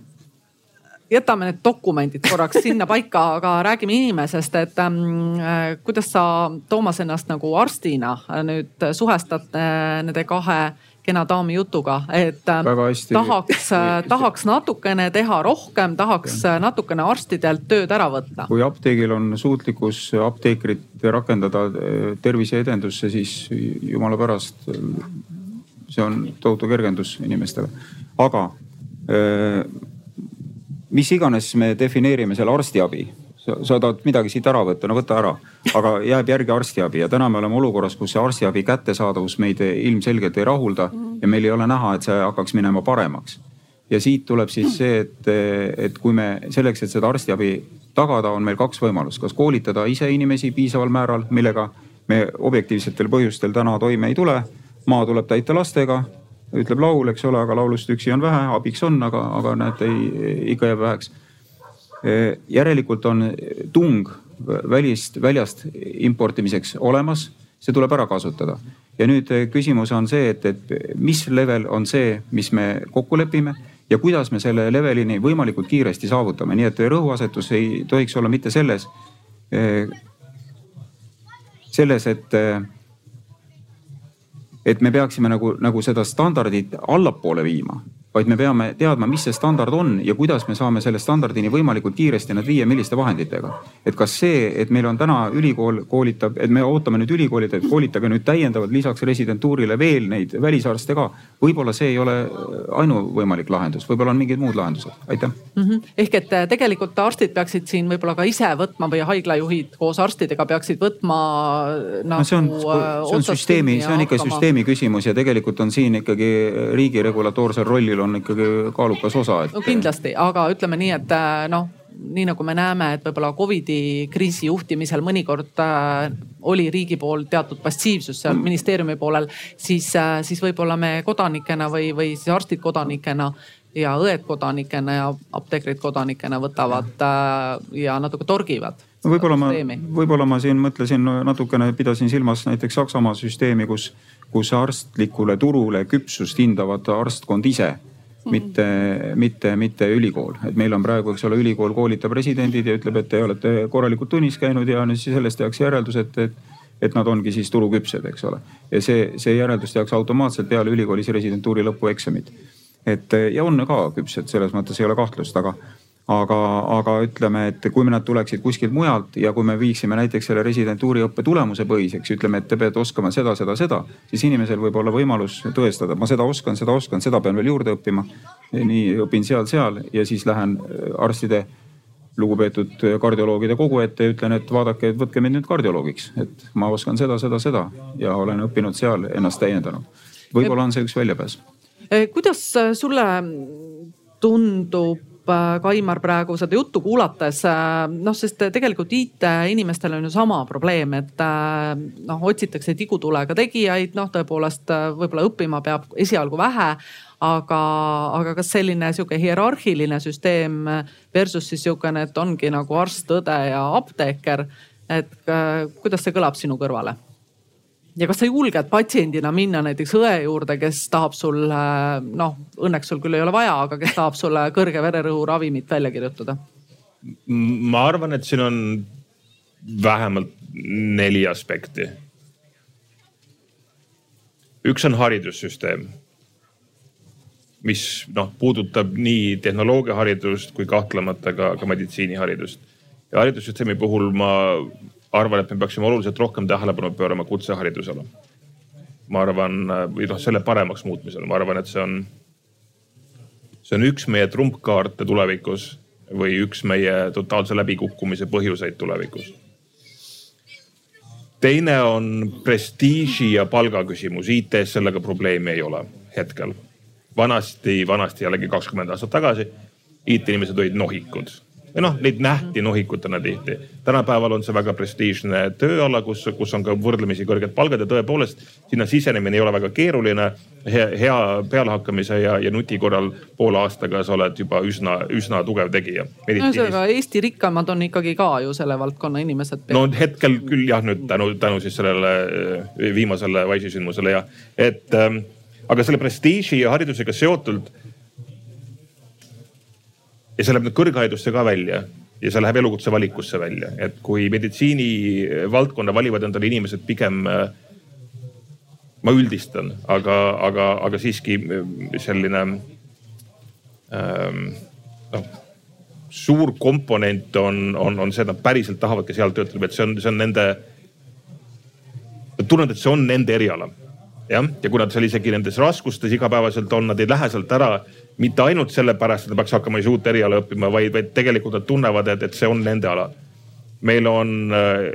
jätame need dokumendid korraks sinna paika, aga räägime inimesest, et ähm, äh, kuidas sa, Toomas, ennast nagu arstina nüüd suhestad äh, nende kahe kena daami jutuga, et äh, tahaks, äh, tahaks natukene teha rohkem, tahaks äh, natukene arstidelt tööd ära võtta. kui apteegil on suutlikkus apteekrit rakendada tervise edendusse, siis jumala pärast, see on tohutu kergendus inimestele. aga mis iganes me defineerime selle arstiabi, sa tahad midagi siit ära võtta, no võta ära, aga jääb järgi arstiabi ja täna me oleme olukorras, kus see arstiabi kättesaadavus meid ilmselgelt ei rahulda ja meil ei ole näha, et see hakkaks minema paremaks. ja siit tuleb siis see, et, et kui me selleks, et seda arstiabi tagada, on meil kaks võimalust, kas koolitada ise inimesi piisaval määral, millega me objektiivsetel põhjustel täna toime ei tule. maa tuleb täita lastega, ütleb laul, eks ole, aga laulust üksi on vähe, abiks on, aga, aga näed, ei, ikka jääb väheks. järelikult on tung välist, väljast importimiseks olemas, see tuleb ära kasutada. ja nüüd küsimus on see, et, et mis level on see, mis me kokku lepime ja kuidas me selle levelini võimalikult kiiresti saavutame, nii et rõhuasetus ei tohiks olla mitte selles, selles, et et me peaksime nagu, nagu seda standardit allapoole viima vaid me peame teadma, mis see standard on ja kuidas me saame selle standardini võimalikult kiiresti nad viia, milliste vahenditega. et kas see, et meil on täna ülikool koolitab, et me ootame nüüd ülikoolid, et koolitage nüüd täiendavalt lisaks residentuurile veel neid välisarste ka. võib-olla see ei ole ainuvõimalik lahendus, võib-olla on mingid muud lahendused, aitäh mm. -hmm. ehk et äh, tegelikult arstid peaksid siin võib-olla ka ise võtma või haiglajuhid koos arstidega peaksid võtma nagu,. no see on, äh, see on süsteemi, see on ikka hakkama. süsteemi küsimus ja tegelikult on siin ikkagi riigi regulatoorsel rollil riigil on ikkagi kaalukas osa et.... no kindlasti, aga ütleme nii, et äh, noh, nii nagu me näeme, et võib-olla Covidi kriisi juhtimisel mõnikord äh, oli riigi pool teatud passiivsus seal mm. ministeeriumi poolel, siis äh,, siis võib-olla me kodanikena või, või siis arstid kodanikena ja õed kodanikena ja apteekrid kodanikena võtavad äh, ja natuke torgivad no võib-olla ma, võib-olla ma siin mõtlesin natukene, pidasin silmas näiteks Saksamaa süsteemi, kus, kus arstlikule turule küpsust hindavad arstkond ise Mm. Mitte, mitte, mitte ülikool, et meil on praegu, eks ole, ülikool koolitab residendid ja ütleb, et te olete korralikult tunnis käinud ja siis sellest tehakse järeldus, et, et, et nad ongi siis turuküpsed, eks ole. ja see, see järeldus tehakse automaatselt peale ülikoolis residentuuri lõpueksamit. et ja on ka küpsed, selles mõttes ei ole kahtlust, aga, aga, aga ütleme, et kui nad tuleksid kuskilt mujalt ja kui me viiksime näiteks selle residentuuri õppe tulemuse põhiseks, ütleme, et te peate oskama seda, seda, seda, siis inimesel võib olla võimalus tõestada, ma seda oskan, seda oskan, seda pean veel juurde õppima. nii õpin seal, seal ja siis lähen äh, arstide, lugupeetud kardioloogide kogu ette ja ütlen, et vaadake, võtke mind nüüd kardioloogiks, et ma oskan seda, seda, seda ja olen õppinud seal, ennast täiendanud. võib-olla on see üks väljapääs. kuidas sulle tundub Kaimar praegu seda juttu kuulates äh, noh, sest tegelikult IT-inimestel on ju sama probleem, et äh, noh, otsitakse tigutulega tegijaid, noh tõepoolest võib-olla õppima peab esialgu vähe aga, aga kas selline sihuke hierarhiline süsteem versus siis sihukene, et ongi nagu arst, õde ja apteeker. et kuidas see kõlab sinu kõrvale? Ja kas sa julged patsiendina minna näiteks õe juurde, kes tahab sulle, noh, õnneks sul küll ei ole vaja, aga kes tahab sulle kõrge vererõhu ravimit välja kirjutada? ma arvan, et siin on vähemalt neli aspekti. üks on haridussüsteem, mis noh, puudutab nii tehnoloogiaharidust kui kahtlemata ka, ka meditsiiniharidust. ja haridussüsteemi puhul ma arvan, et me peaksime oluliselt rohkem tähelepanu pöörama kutseharidusele. ma arvan, või noh, selle paremaks muutmisele, ma arvan, et see on, see on üks meie trumpkaarte tulevikus või üks meie totaalse läbikukkumise põhjuseid tulevikus. teine on prestiiži ja palga küsimus, IT-s sellega probleemi ei ole hetkel. vanasti, vanasti jällegi kakskümmend aastat tagasi IT-inimesed olid nohikud või noh, neid nähti nohikutena tihti. tänapäeval on see väga prestiižne tööala, kus, kus on ka võrdlemisi kõrged palgad ja tõepoolest sinna sisenemine ei ole väga keeruline. hea, pealehakkamise ja, ja nuti korral poole aastaga sa oled juba üsna, üsna tugev tegija. ühesõnaga Eesti rikkamad on ikkagi ka ju selle valdkonna inimesed. no hetkel küll jah, nüüd tänu, tänu siis sellele viimasele Wise'i sündmusele ja, et ähm, aga selle prestiiži ja haridusega seotult ja see läheb nüüd kõrgharidusse ka välja ja see läheb elukutse valikusse välja, et kui meditsiinivaldkonna valivad endale inimesed pigem. ma üldistan, aga, aga, aga siiski selline ähm, noh suur komponent on, on, on see, et nad päriselt tahavadki seal töötada, et see on, see on nende. Nad tunnevad, et see on nende eriala jah, ja kui nad seal isegi nendes raskustes igapäevaselt on, nad ei lähe sealt ära mitte ainult sellepärast, et ta peaks hakkama siis uut eriala õppima, vaid, vaid tegelikult nad tunnevad, et, et see on nende ala. meil on, äh,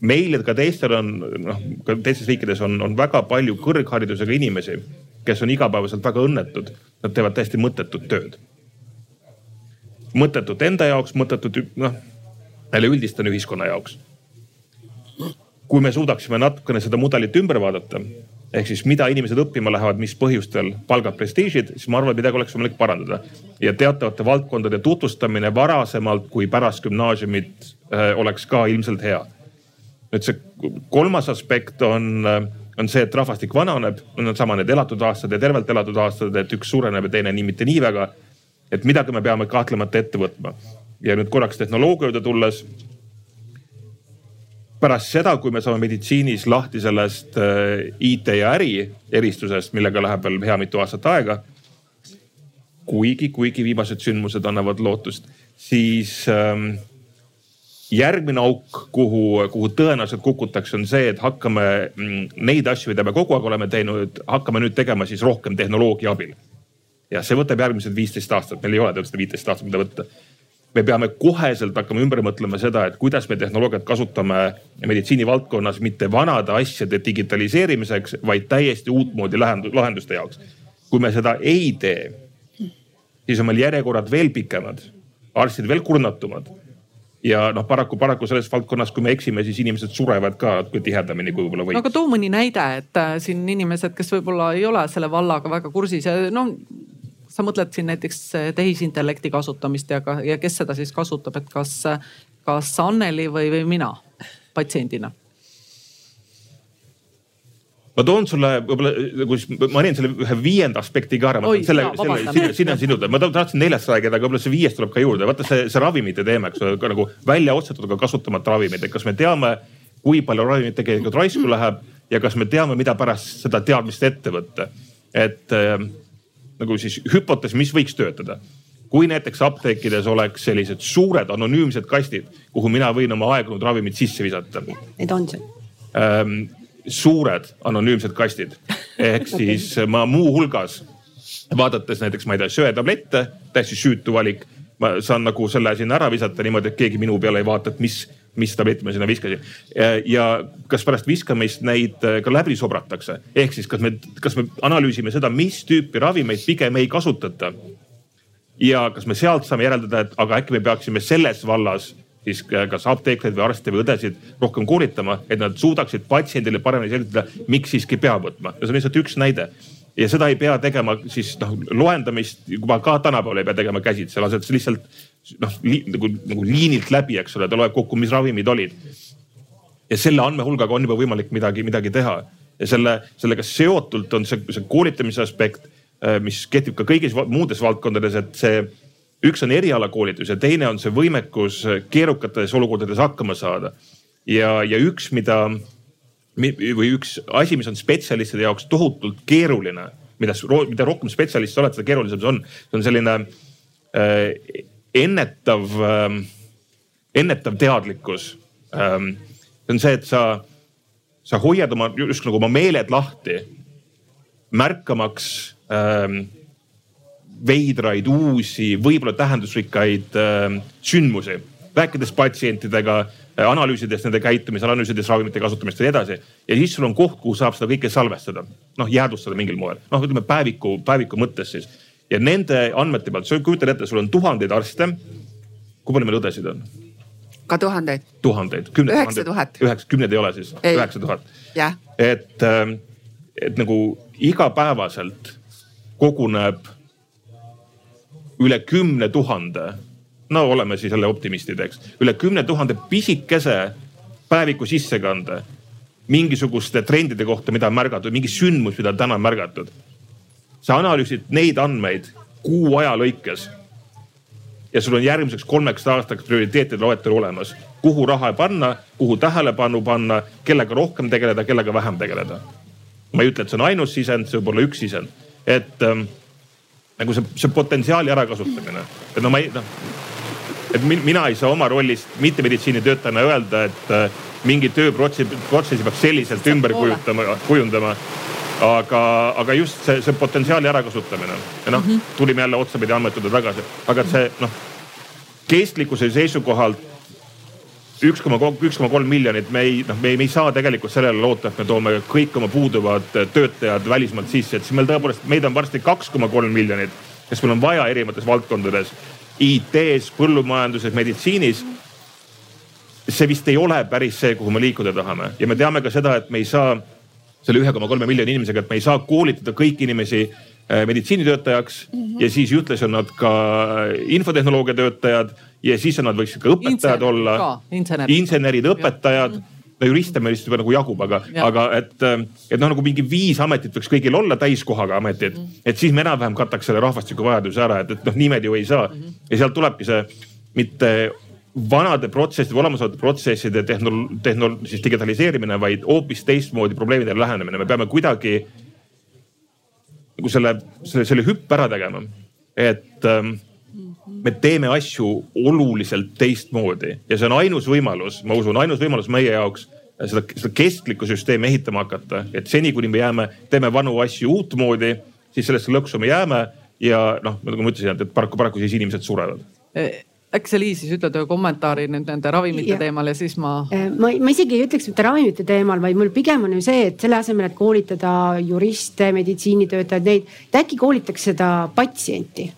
meil ja ka teistel on, noh ka teistes riikides on, on väga palju kõrgharidusega inimesi, kes on igapäevaselt väga õnnetud. Nad teevad täiesti mõttetut tööd. mõttetut enda jaoks, mõttetut noh, jälle üldistan ühiskonna jaoks. kui me suudaksime natukene seda mudelit ümber vaadata ehk siis mida inimesed õppima lähevad, mis põhjustel, palgad, prestiižid, siis ma arvan, et midagi oleks võimalik parandada. ja teatavate valdkondade tutvustamine varasemalt kui pärast gümnaasiumit äh, oleks ka ilmselt hea. nüüd see kolmas aspekt on, äh, on see, et rahvastik vananeb, on sama need elatud aastad ja tervelt elatud aastad, et üks suureneb ja teine nii mitte nii väga. et midagi me peame kahtlemata ette võtma. ja nüüd korraks tehnoloogia juurde tulles pärast seda, kui me saame meditsiinis lahti sellest äh, IT ja äri eristusest, millega läheb veel hea mitu aastat aega. kuigi, kuigi viimased sündmused annavad lootust, siis ähm, järgmine auk, kuhu, kuhu tõenäoliselt kukutakse, on see, et hakkame mm, neid asju, mida me kogu aeg oleme teinud, hakkame nüüd tegema siis rohkem tehnoloogia abil. ja see võtab järgmised viisteist aastat, meil ei ole tõesti viiteist aastat, mida võtta me peame koheselt hakkama ümber mõtlema seda, et kuidas me tehnoloogiat kasutame meditsiinivaldkonnas mitte vanade asjade digitaliseerimiseks, vaid täiesti uutmoodi lahenduste jaoks. kui me seda ei tee, siis on meil järjekorrad veel pikemad, arstid veel kurnatumad ja noh, paraku, paraku selles valdkonnas, kui me eksime, siis inimesed surevad ka natuke tihedamini kui võib-olla võiks. no aga too mõni näide, et äh, siin inimesed, kes võib-olla ei ole selle vallaga väga kursis ja no sa mõtled siin näiteks eh, tehisintellekti kasutamist ja, ja kes seda siis kasutab, et kas, kas Anneli või, või mina patsiendina? ma toon sulle võib-olla, kus ma panin selle ühe viienda aspekti ka ära. selle, selle, sinna, sinuda, ma tahtsin neljast rääkida, aga võib-olla see viies tuleb ka juurde. vaata see, see ravimite teema, eks ole, nagu välja otsetud, aga kasutamata ravimid, et kas me teame, kui palju ravimeid tegelikult raisku läheb ja kas me teame, mida pärast seda teadmist ette võtta. et äh, nagu siis hüpotees, mis võiks töötada. kui näiteks apteekides oleks sellised suured anonüümsed kastid, kuhu mina võin oma aegunud ravimid sisse visata. Need on seal ähm,. suured anonüümsed kastid ehk (laughs) siis okay. ma muuhulgas vaadates näiteks, ma ei tea, söetablette, täiesti süütu valik. ma saan nagu selle sinna ära visata niimoodi, et keegi minu peale ei vaata, et mis, mis tablett ma sinna viskasin. ja kas pärast viskamist neid äh, ka läbi sobratakse, ehk siis kas me, kas me analüüsime seda, mis tüüpi ravimeid pigem ei kasutata. ja kas me sealt saame järeldada, et aga äkki me peaksime selles vallas siis kas apteekreid või arste või õdesid rohkem koolitama, et nad suudaksid patsiendile paremini selgitada, miks siiski peab võtma. ja see on lihtsalt üks näide ja seda ei pea tegema siis noh loendamist juba ka tänapäeval ei pea tegema käsitsi, lased lihtsalt noh li, nagu, nagu liinilt läbi, eks ole, ta loeb kokku, mis ravimid olid. ja selle andmehulgaga on juba võimalik midagi, midagi teha ja selle, sellega seotult on see, see koolitamise aspekt, äh, mis kehtib ka kõigis muudes valdkondades, et see üks on erialakoolitus ja teine on see võimekus keerukates olukordades hakkama saada. ja, ja üks, mida või üks asi, mis on spetsialistide jaoks tohutult keeruline, mida, mida rohkem spetsialist sa oled, seda keerulisem see on. see on selline äh, ennetav äh,, ennetav teadlikkus ähm,. see on see, et sa, sa hoiad oma just nagu oma meeled lahti, märkamaks ähm, veidraid, uusi, võib-olla tähendusrikkaid äh, sündmusi rääkides patsientidega, analüüsides nende käitumist, analüüsides ravimite kasutamist ja nii edasi. ja siis sul on koht, kuhu saab seda kõike salvestada, noh jäädvustada mingil moel, noh ütleme päeviku, päeviku mõttes siis. Ja nende andmete pealt, sa kujutad ette, sul on tuhandeid arste. kui palju meil õdesid on? ka tuhandeid. tuhandeid, kümneid. üheksa tuhat. üheksa, kümneid ei ole siis, üheksa tuhat. et, ähm, et nagu igapäevaselt koguneb üle kümne tuhande no oleme siis jälle optimistid, eks. üle kümne tuhande pisikese päeviku sissekande mingisuguste trendide kohta, mida on märgatud, mingi sündmus, mida on täna märgatud. Sa analüüsid neid andmeid kuu aja lõikes. ja sul on järgmiseks kolmeks aastaks prioriteetide loetelu olemas, kuhu raha panna, kuhu tähelepanu panna, kellega rohkem tegeleda, kellega vähem tegeleda. ma ei ütle, et see on ainus sisend, see võib olla üks sisend, et ähm, nagu see, see potentsiaali ärakasutamine, et no ma ei noh et mina ei saa oma rollist mittemeditsiinitöötajana öelda, et äh, mingi tööprotsessi, protsessi peaks selliselt ümber kujutama, kujundama. Aga, aga just see, see potentsiaali ärakasutamine. Ja noh mm -hmm., tulime jälle otsapidi andmetude tagasi, aga et see noh kestlikkuse seisukohalt üks koma kolm, üks koma kolm miljonit, me ei, noh, me ei, me ei saa tegelikult sellele loota, et me toome kõik oma puuduvad töötajad välismaalt sisse, et siis meil tõepoolest, meid on varsti kaks koma kolm miljonit, kes meil on vaja erinevates valdkondades. IT-s, põllumajanduses, meditsiinis. see vist ei ole päris see, kuhu me liikuda tahame. Ja me teame ka seda, et me ei saa selle ühe koma kolme miljoni inimesega, et me ei saa koolitada kõiki inimesi äh, meditsiinitöötajaks mm -hmm. ja siis ühtlasi on nad ka infotehnoloogia töötajad ja siis nad võiksid ka õpetajad Insener, olla. insenerid, õpetajad mm. -hmm no juriste meil vist juba nagu jagub, aga, aga et, äh, et noh, nagu mingi viis ametit võiks kõigil olla täiskohaga ametid mm. et siis me enam-vähem kataks selle rahvastiku vajaduse ära, et, et noh, niimoodi ju ei saa mm. -hmm. ja sealt tulebki see mitte vanade protsesside olemasolevate protsesside tehnol-, tehnol-, siis digitaliseerimine, vaid hoopis teistmoodi probleemidele lähenemine. me peame kuidagi nagu selle, selle, selle hüppe ära tegema. et ähm, me teeme asju oluliselt teistmoodi ja see on ainus võimalus, ma usun, ainus võimalus meie jaoks seda, seda kestlikku süsteemi ehitama hakata, et seni, kuni me jääme, teeme vanu asju uutmoodi, siis sellesse lõksu me jääme ja noh, nagu ma ütlesin, et paraku, paraku siis inimesed surevad e äkki sa Liis siis ütled ühe kommentaari nüüd nende ravimite ja. teemal ja siis ma. E, ma, ma isegi ei ütleks mitte ravimite teemal, vaid mul pigem on ju see, et selle asemel, et koolitada juriste, meditsiinitöötajaid, neid, et äkki koolitaks seda patsienti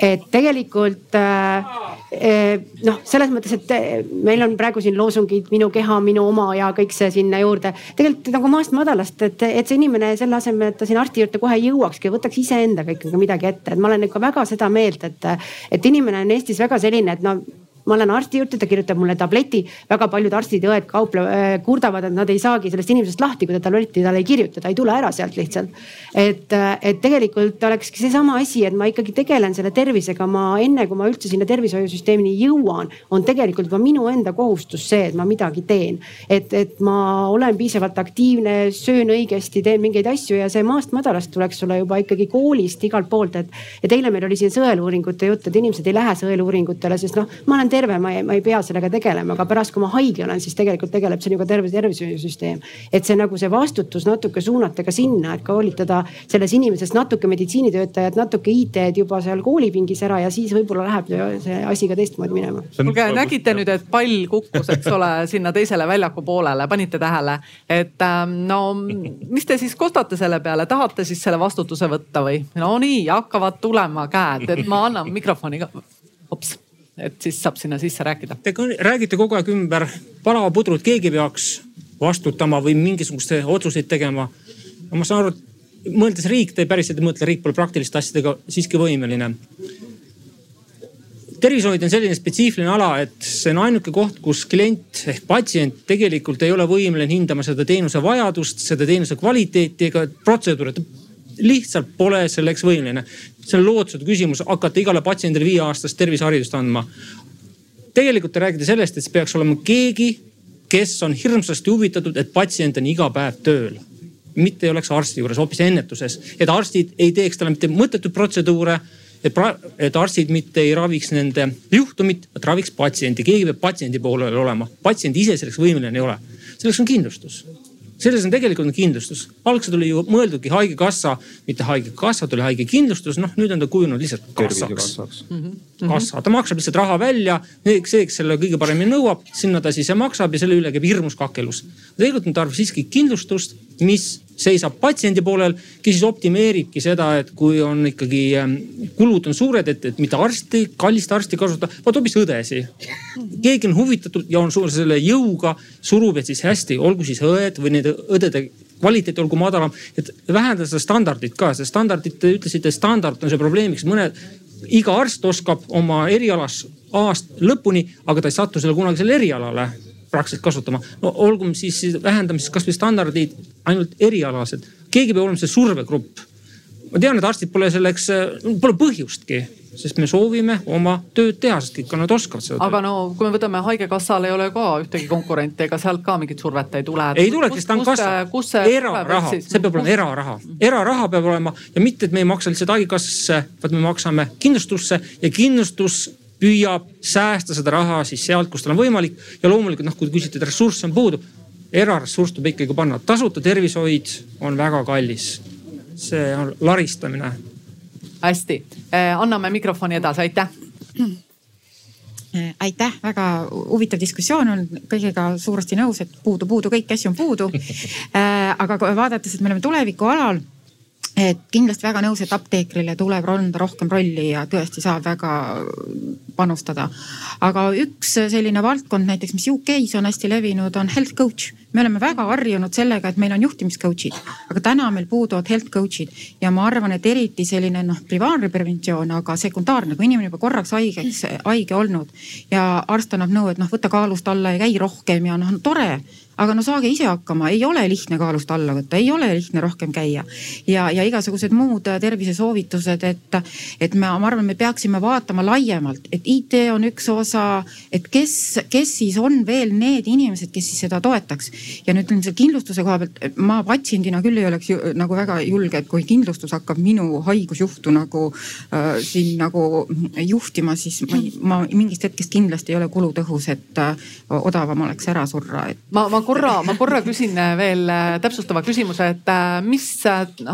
et tegelikult äh, äh, noh, selles mõttes, et äh, meil on praegu siin loosungid minu keha, minu oma ja kõik see sinna juurde. tegelikult nagu maast madalast, et, et see inimene selle asemel, et ta sinna arsti juurde kohe jõuakski, võtaks iseendaga ikkagi midagi ette, et ma olen ikka väga seda meelt, et, et inimene on Eestis väga selline, et no ma lähen arsti juurde, ta kirjutab mulle tableti. väga paljud arstid ja õed kauple-, äh, kurdavad, et nad ei saagi sellest inimesest lahti, kui ta tableti talle ei kirjuta, ta ei tule ära sealt lihtsalt. et, äh, et tegelikult olekski seesama asi, et ma ikkagi tegelen selle tervisega, ma enne kui ma üldse sinna tervishoiusüsteemini jõuan, on tegelikult juba minu enda kohustus see, et ma midagi teen. et, et ma olen piisavalt aktiivne, söön õigesti, teen mingeid asju ja see maast madalast tuleks sulle juba ikkagi koolist igalt poolt, et. et eile meil oli siin sõeluuringute jutt, et inimesed ei lähe sõeluuringutele, sest noh, ma olen terve, ma ei, ma ei pea sellega tegelema, aga pärast, kui ma haige olen, siis tegelikult tegeleb sellega terve tervishoiusüsteem. et see nagu see vastutus natuke suunata ka sinna, et koolitada selles inimeses natuke meditsiinitöötajat, natuke IT-d juba seal koolipingis ära ja siis võib-olla läheb see asi ka teistmoodi minema. kuulge, nägite nüüd, et pall kukkus, eks ole, sinna teisele väljaku poolele, panite tähele, et ähm, no mis te siis kostate selle peale, tahate siis selle vastutuse võtta või? no nii, hakkavad tulema käed, et ma annan mikrofoni ka. hops, et siis saab sinna sisse rääkida. Te räägite kogu aeg ümber palava pudrut, keegi peaks vastutama või mingisuguseid otsuseid tegema. ma saan aru, et mõeldes riik, te päriselt ei mõtle, riik pole praktiliste asjadega siiski võimeline tervishoid on selline spetsiifiline ala, et see on ainuke koht, kus klient ehk patsient tegelikult ei ole võimeline hindama seda teenuse vajadust, seda teenuse kvaliteeti ega protseduure. ta lihtsalt pole selleks võimeline. see on lootused küsimus hakata igale patsiendile viieaastast terviseharidust andma. tegelikult te räägite sellest, et peaks olema keegi, kes on hirmsasti huvitatud, et patsient on iga päev tööl mitte ei oleks arsti juures, hoopis ennetuses, et arstid ei teeks talle mitte mõttetuid protseduure et, et arstid mitte ei raviks nende juhtumit, vaid raviks patsienti, keegi peab patsiendi poolel olema. patsient ise selleks võimeline ei ole, selleks on kindlustus selles on tegelikult kindlustus. algselt oli ju mõeldudki haigekassa, mitte haigekassa, tuli haigekindlustus, noh nüüd on ta kujunenud lihtsalt kassaks. Mhm. kassa, ta maksab lihtsalt raha välja, see, kes selle kõige paremini nõuab, sinna ta siis maksab ja selle üle käib hirmus kakelus. tegelikult on tarvis siiski kindlustust, mis seisab patsiendi poolel, kes siis optimeeribki seda, et kui on ikkagi ähm, kulud on suured, et, et mitte arsti, kallist arsti kasutada, vaid hoopis õdesi. keegi on huvitatud ja on selle jõuga surub, et siis hästi, olgu siis õed või nende õdede kvaliteet olgu madalam, et vähendada seda standardit ka, seda standardit, te ütlesite, standard on see probleemiks, mõned, iga arst oskab oma erialas aasta lõpuni, aga ta ei satu selle kunagi selle erialale praktiliselt kasutama. no olgu siis vähendame siis kasvõi standardid ainult erialased, keegi peab olema see survegrupp. ma tean, et arstid pole selleks, pole põhjustki sest me soovime oma tööd teha, sest kõik nad oskavad seda. aga no kui me võtame haigekassal ei ole ka ühtegi konkurenti, ega sealt ka mingit survet ei tule. ei tule, sest ta on kassa, eraraha, see peab olema eraraha, eraraha peab olema ja mitte, et me ei maksa lihtsalt haigekassasse, vaid me maksame kindlustusse ja kindlustus püüab säästa seda raha siis sealt, kus tal on võimalik. Ja loomulikult noh, kui te küsite, et ressursse on puudu, eraressurss tuleb ikkagi panna, tasuta tervishoid on väga kallis. see on laristamine. hästi, eh, anname mikrofoni edasi, aitäh. Eh, aitäh, väga huvitav diskussioon on. Kõigega suuresti nõus, et puudu, puudu, kõiki asju on puudu. (laughs) Eh, aga vaadates, et me oleme tulevikualal et kindlasti väga nõus, et apteekrile tuleb anda rohkem rolli ja tõesti saab väga panustada. aga üks selline valdkond näiteks, mis UK-s on hästi levinud, on health coach. me oleme väga harjunud sellega, et meil on juhtimiscoach'id, aga täna meil puuduvad health coach'id ja ma arvan, et eriti selline noh, primaarne preventsioon, aga sekundaarne, kui inimene juba korraks haigeks, haige olnud ja arst annab nõu, et noh, võta kaalust alla ja käi rohkem ja noh, tore aga no saage ise hakkama, ei ole lihtne kaalust alla võtta, ei ole lihtne rohkem käia. ja, ja igasugused muud tervisesoovitused, et, et me, ma arvan, me peaksime vaatama laiemalt, et IT on üks osa, et kes, kes siis on veel need inimesed, kes siis seda toetaks. ja nüüd selle kindlustuse koha pealt, ma patsiendina küll ei oleks ju, nagu väga julge, et kui kindlustus hakkab minu haigusjuhtu nagu äh, siin nagu juhtima, siis ma, ma mingist hetkest kindlasti ei ole kulutõhus, et äh, odavam oleks ära surra, et. ma, ma korra, ma korra küsin äh, veel äh, täpsustava küsimuse, et äh, mis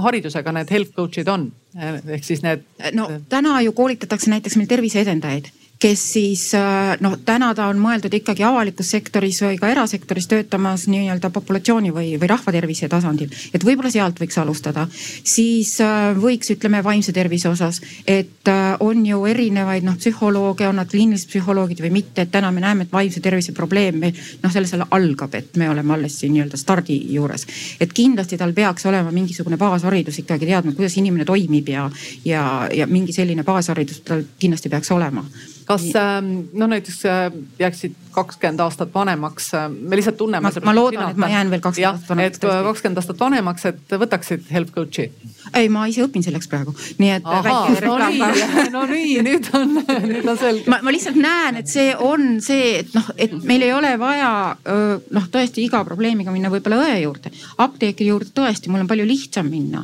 haridusega need health coach'id on? ehk siis need. no täna ju koolitatakse näiteks meil tervise edendajaid kes siis äh, noh, täna ta on mõeldud ikkagi avalikus sektoris või ka erasektoris töötamas nii-öelda populatsiooni või, või rahvatervise tasandil. et võib-olla sealt võiks alustada, siis äh, võiks, ütleme vaimse tervise osas, et äh, on ju erinevaid noh, psühholooge, on nad kliinilised psühholoogid või mitte, et täna me näeme, et vaimse tervise probleem meil noh, selles algab, et me oleme alles siin nii-öelda stardi juures. et kindlasti tal peaks olema mingisugune baasharidus ikkagi teadma, kuidas inimene toimib ja, ja, ja mingi selline baasharidus tal kindlasti peaks olema kas ähm, no näiteks äh, jääksid kakskümmend aastat vanemaks, äh, me lihtsalt tunneme. ma loodan, et ma jään veel kakskümmend aastat vanemaks. et kakskümmend aastat vanemaks, et võtaksid health coach'i? ei, ma ise õpin selleks praegu, nii et. no nii, (laughs) no nii, nüüd on, nüüd on selge. ma, ma lihtsalt näen, et see on see, et noh, et meil ei ole vaja noh, tõesti iga probleemiga minna võib-olla õe juurde, apteekri juurde tõesti, mul on palju lihtsam minna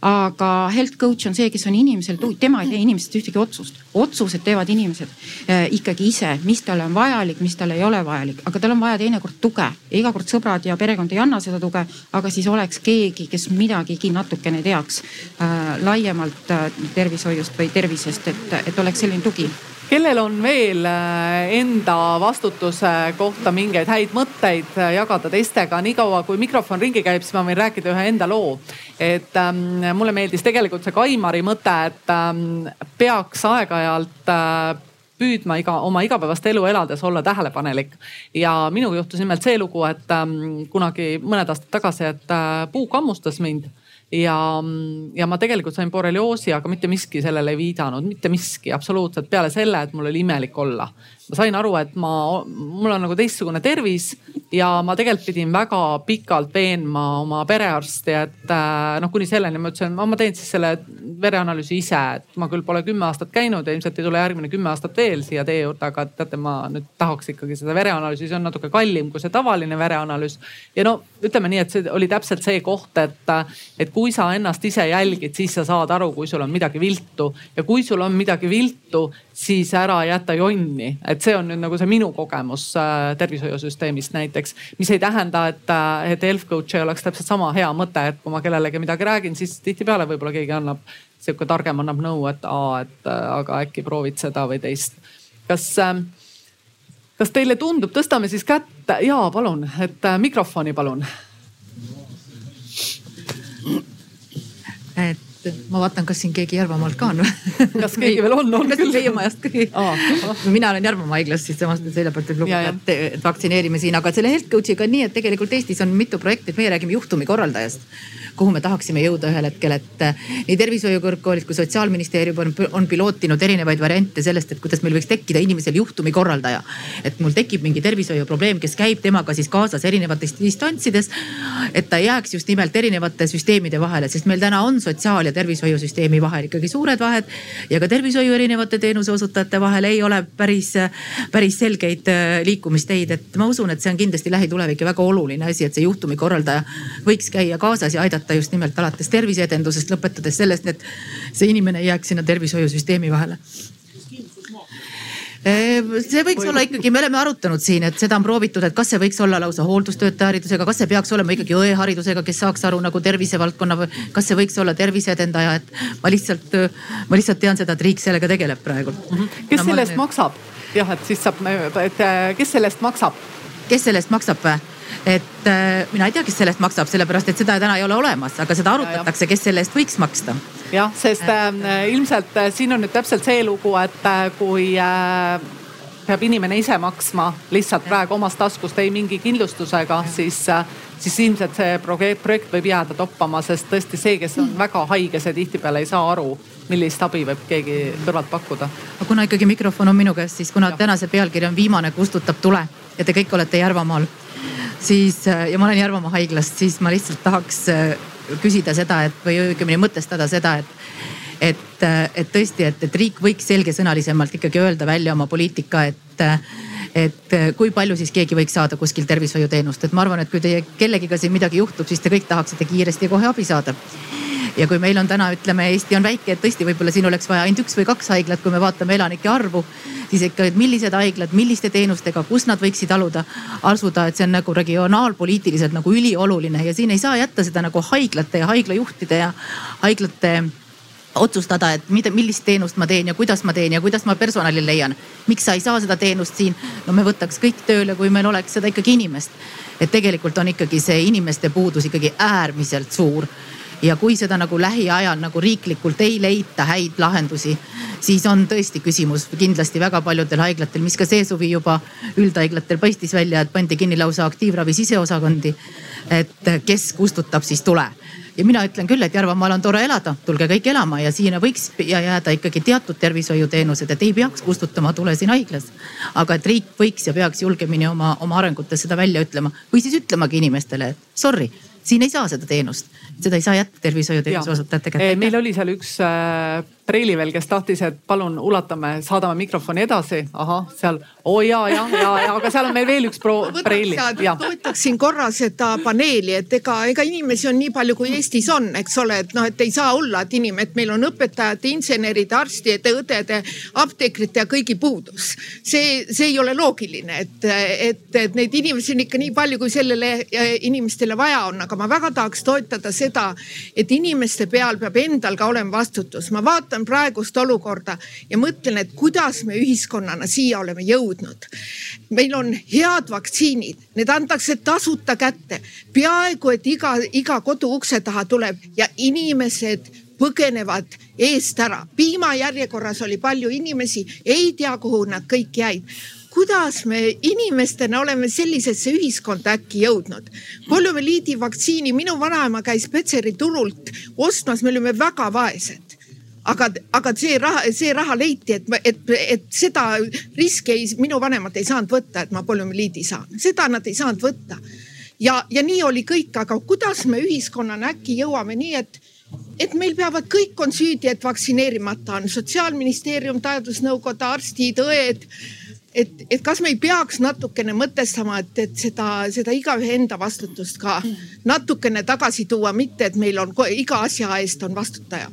aga health coach on see, kes on inimesel, tema ei tee inimesest ühtegi otsust. otsused teevad inimesed äh, ikkagi ise, mis talle on vajalik, mis talle ei ole vajalik, aga tal on vaja teinekord tuge. iga kord sõbrad ja perekond ei anna seda tuge, aga siis oleks keegi, kes midagigi natukene teaks äh, laiemalt äh, tervishoiust või tervisest, et, et oleks selline tugi kellel on veel äh, enda vastutuse kohta mingeid häid mõtteid äh, jagada teistega, niikaua kui mikrofon ringi käib, siis ma võin rääkida ühe enda loo. et ähm, mulle meeldis tegelikult see Kaimari mõte, et ähm, peaks aeg-ajalt äh, püüdma iga oma igapäevast elu elades olla tähelepanelik. ja minuga juhtus nimelt see lugu, et ähm, kunagi mõned aastad tagasi, et äh, puu kammustas mind ja, ja ma tegelikult sain borrelioosi, aga mitte miski sellele ei viidanud, mitte miski absoluutselt peale selle, et mul oli imelik olla ma sain aru, et ma, mul on nagu teistsugune tervis ja ma tegelikult pidin väga pikalt veenma oma perearsti, et äh, noh, kuni selleni ma ütlesin, ma teen siis selle vereanalüüsi ise, et ma küll pole kümme aastat käinud ja ilmselt ei tule järgmine kümme aastat veel siia teie juurde, aga teate, ma nüüd tahaks ikkagi seda vereanalüüsi, see on natuke kallim kui see tavaline vereanalüüs. ja no ütleme nii, et see oli täpselt see koht, et, et kui sa ennast ise jälgid, siis sa saad aru, kui sul on midagi viltu ja kui sul on midagi viltu, siis ära jäta jonni, et see on nüüd nagu see minu kogemus äh, tervishoiusüsteemist näiteks. mis ei tähenda, et, äh, et health coach ei oleks täpselt sama hea mõte, et kui ma kellelegi midagi räägin, siis tihtipeale võib-olla keegi annab, sihuke targem annab nõu, et aa, et äh, aga äkki proovid seda või teist. kas äh, kas teile tundub, tõstame siis kätt, ja palun, et äh, mikrofoni palun. et ma vaatan, kas siin keegi Järvamaalt ka on kas keegi veel on, on kas. Teie majast oh.. mina olen Järvamaa haiglas, siis temast selja pealt võib lugeda, et, et vaktsineerime siin, aga selle health coach'iga on nii, et tegelikult Eestis on mitu projekti, et meie räägime juhtumi korraldajast kuhu me tahaksime jõuda ühel hetkel, et eh, nii tervishoiu kõrgkoolid kui sotsiaalministeerium on, on pilootinud erinevaid variante sellest, et kuidas meil võiks tekkida inimesel juhtumi korraldaja. et mul tekib mingi tervishoiuprobleem, kes käib temaga siis kaasas erinevates instantsides. et ta ei jääks just nimelt erinevate süsteemide vahele, sest meil täna on sotsiaal- ja tervishoiusüsteemi vahel ikkagi suured vahed. ja ka tervishoiu erinevate teenuse osutajate vahel ei ole päris, päris selgeid äh, liikumisteid, et ma usun, et see on kindlasti lähitulevik ja väga oluline asi, et see juhtumi korraldaja võiks käia kaasas ja aidata just nimelt alates terviseedendusest, lõpetades sellest, et see inimene ei jääks sinna tervishoiusüsteemi vahele see võiks olla ikkagi, me oleme arutanud siin, et seda on proovitud, et kas see võiks olla lausa hooldustöötaja haridusega, kas see peaks olema ikkagi õeharidusega, kes saaks aru nagu tervisevaldkonna kas see võiks olla terviseedendaja, et ma lihtsalt, ma lihtsalt tean seda, et riik sellega tegeleb praegu mm. -hmm. kes no, selle eest maksab? jah, et siis saab, et kes selle eest maksab? kes selle eest maksab või? Et äh, mina ei tea, kes selle eest maksab, sellepärast et seda täna ei ole olemas, aga seda arutatakse, kes selle eest võiks maksta. jah, sest äh, ilmselt äh, siin on nüüd täpselt see lugu, et äh, kui äh, peab inimene ise maksma lihtsalt ja. praegu omast taskust, ei mingi kindlustusega, siis äh, siis ilmselt see projekt võib jääda toppama, sest tõesti see, kes on väga haige, see tihtipeale ei saa aru, millist abi võib keegi kõrvalt pakkuda. kuna ikkagi mikrofon on minu käes, siis kuna ja. tänase pealkiri on Viimane kustutab tule ja te kõik olete Järvamaal siis äh, ja ma olen Järvamaa haiglast, siis ma lihtsalt tahaks äh, küsida seda, et või õigemini mõtestada seda, et et, äh, et tõesti, et, et riik võiks selgesõnalisemalt ikkagi öelda välja oma poliitika, et, et kui palju siis keegi võiks saada kuskil tervishoiuteenust, et ma arvan, et kui teie kellegiga siin midagi juhtub, siis te kõik tahaksite kiiresti ja kohe abi saada ja kui meil on täna, ütleme, Eesti on väike, et tõesti, võib-olla siin oleks vaja ainult üks või kaks haiglat, kui me vaatame elanike arvu, siis ikka, et millised haiglad, milliste teenustega, kus nad võiksid aluda, asuda, et see on nagu regionaalpoliitiliselt nagu ülioluline ja siin ei saa jätta seda nagu haiglate ja haiglajuhtide ja haiglate otsustada, et mida, millist teenust ma teen ja kuidas ma teen ja kuidas ma personali leian. miks sa ei saa seda teenust siin? no me võtaks kõik tööle, kui meil oleks seda ikkagi inimest. et tegelikult on ikkagi see inimeste puudus ikkagi äärmiselt suur ja kui seda nagu lähiajal nagu riiklikult ei leita häid lahendusi, siis on tõesti küsimus kindlasti väga paljudel haiglatel, mis ka see suvi juba üldhaiglatel paistis välja, et pandi kinni lausa aktiivravi siseosakondi. et kes kustutab siis tule ja mina ütlen küll, et Järvamaal on tore elada, tulge kõik elama ja siia võiks jääda ikkagi teatud tervishoiuteenused, et ei peaks kustutama tule siin haiglas. aga et riik võiks ja peaks julgemini oma, oma arengutes seda välja ütlema või siis ütlemagi inimestele, et sorry siin ei saa seda teenust, seda ei saa jätta tervishoiuteenuse osutajate kätte. meil oli seal üks preili veel, kes tahtis, et palun ulatame, saadame mikrofoni edasi. ahah, seal, oo oh, ja, ja, ja, ja, aga seal on meil veel üks pro, preili. toetaksin korra seda paneeli, et ega, ega inimesi on nii palju, kui Eestis on, eks ole, et noh, et ei saa olla, et inim-, et meil on õpetajate, inseneride, arstide, õdede, apteekrite ja kõigi puudus. see, see ei ole loogiline, et, et, et neid inimesi on ikka nii palju, kui sellele inimestele vaja on, aga ma väga tahaks toetada seda, et inimeste peal peab endal ka olema vastutus. ma vaatan vaatan praegust olukorda ja mõtlen, et kuidas me ühiskonnana siia oleme jõudnud. meil on head vaktsiinid, need antakse tasuta kätte, peaaegu et iga, iga kodu ukse taha tuleb ja inimesed põgenevad eest ära. piimajärjekorras oli palju inimesi, ei tea, kuhu nad kõik jäid kuidas me inimestena oleme sellisesse ühiskonda äkki jõudnud. poliomüeliidi vaktsiini, minu vanaema käis Petseri turult ostmas, me olime väga vaesed aga, aga see raha, see raha leiti, et, et, et seda riski ei, minu vanemad ei saanud võtta, et ma poliomüliidi saan, seda nad ei saanud võtta. ja, ja nii oli kõik, aga kuidas me ühiskonnana äkki jõuame nii, et, et meil peavad, kõik on süüdi, et vaktsineerimata on? Sotsiaalministeerium, teadusnõukoda, arstid, õed. Et, et kas me ei peaks natukene mõtestama, et, et seda, seda igaühe enda vastutust ka natukene tagasi tuua, mitte et meil on iga asja eest on vastutaja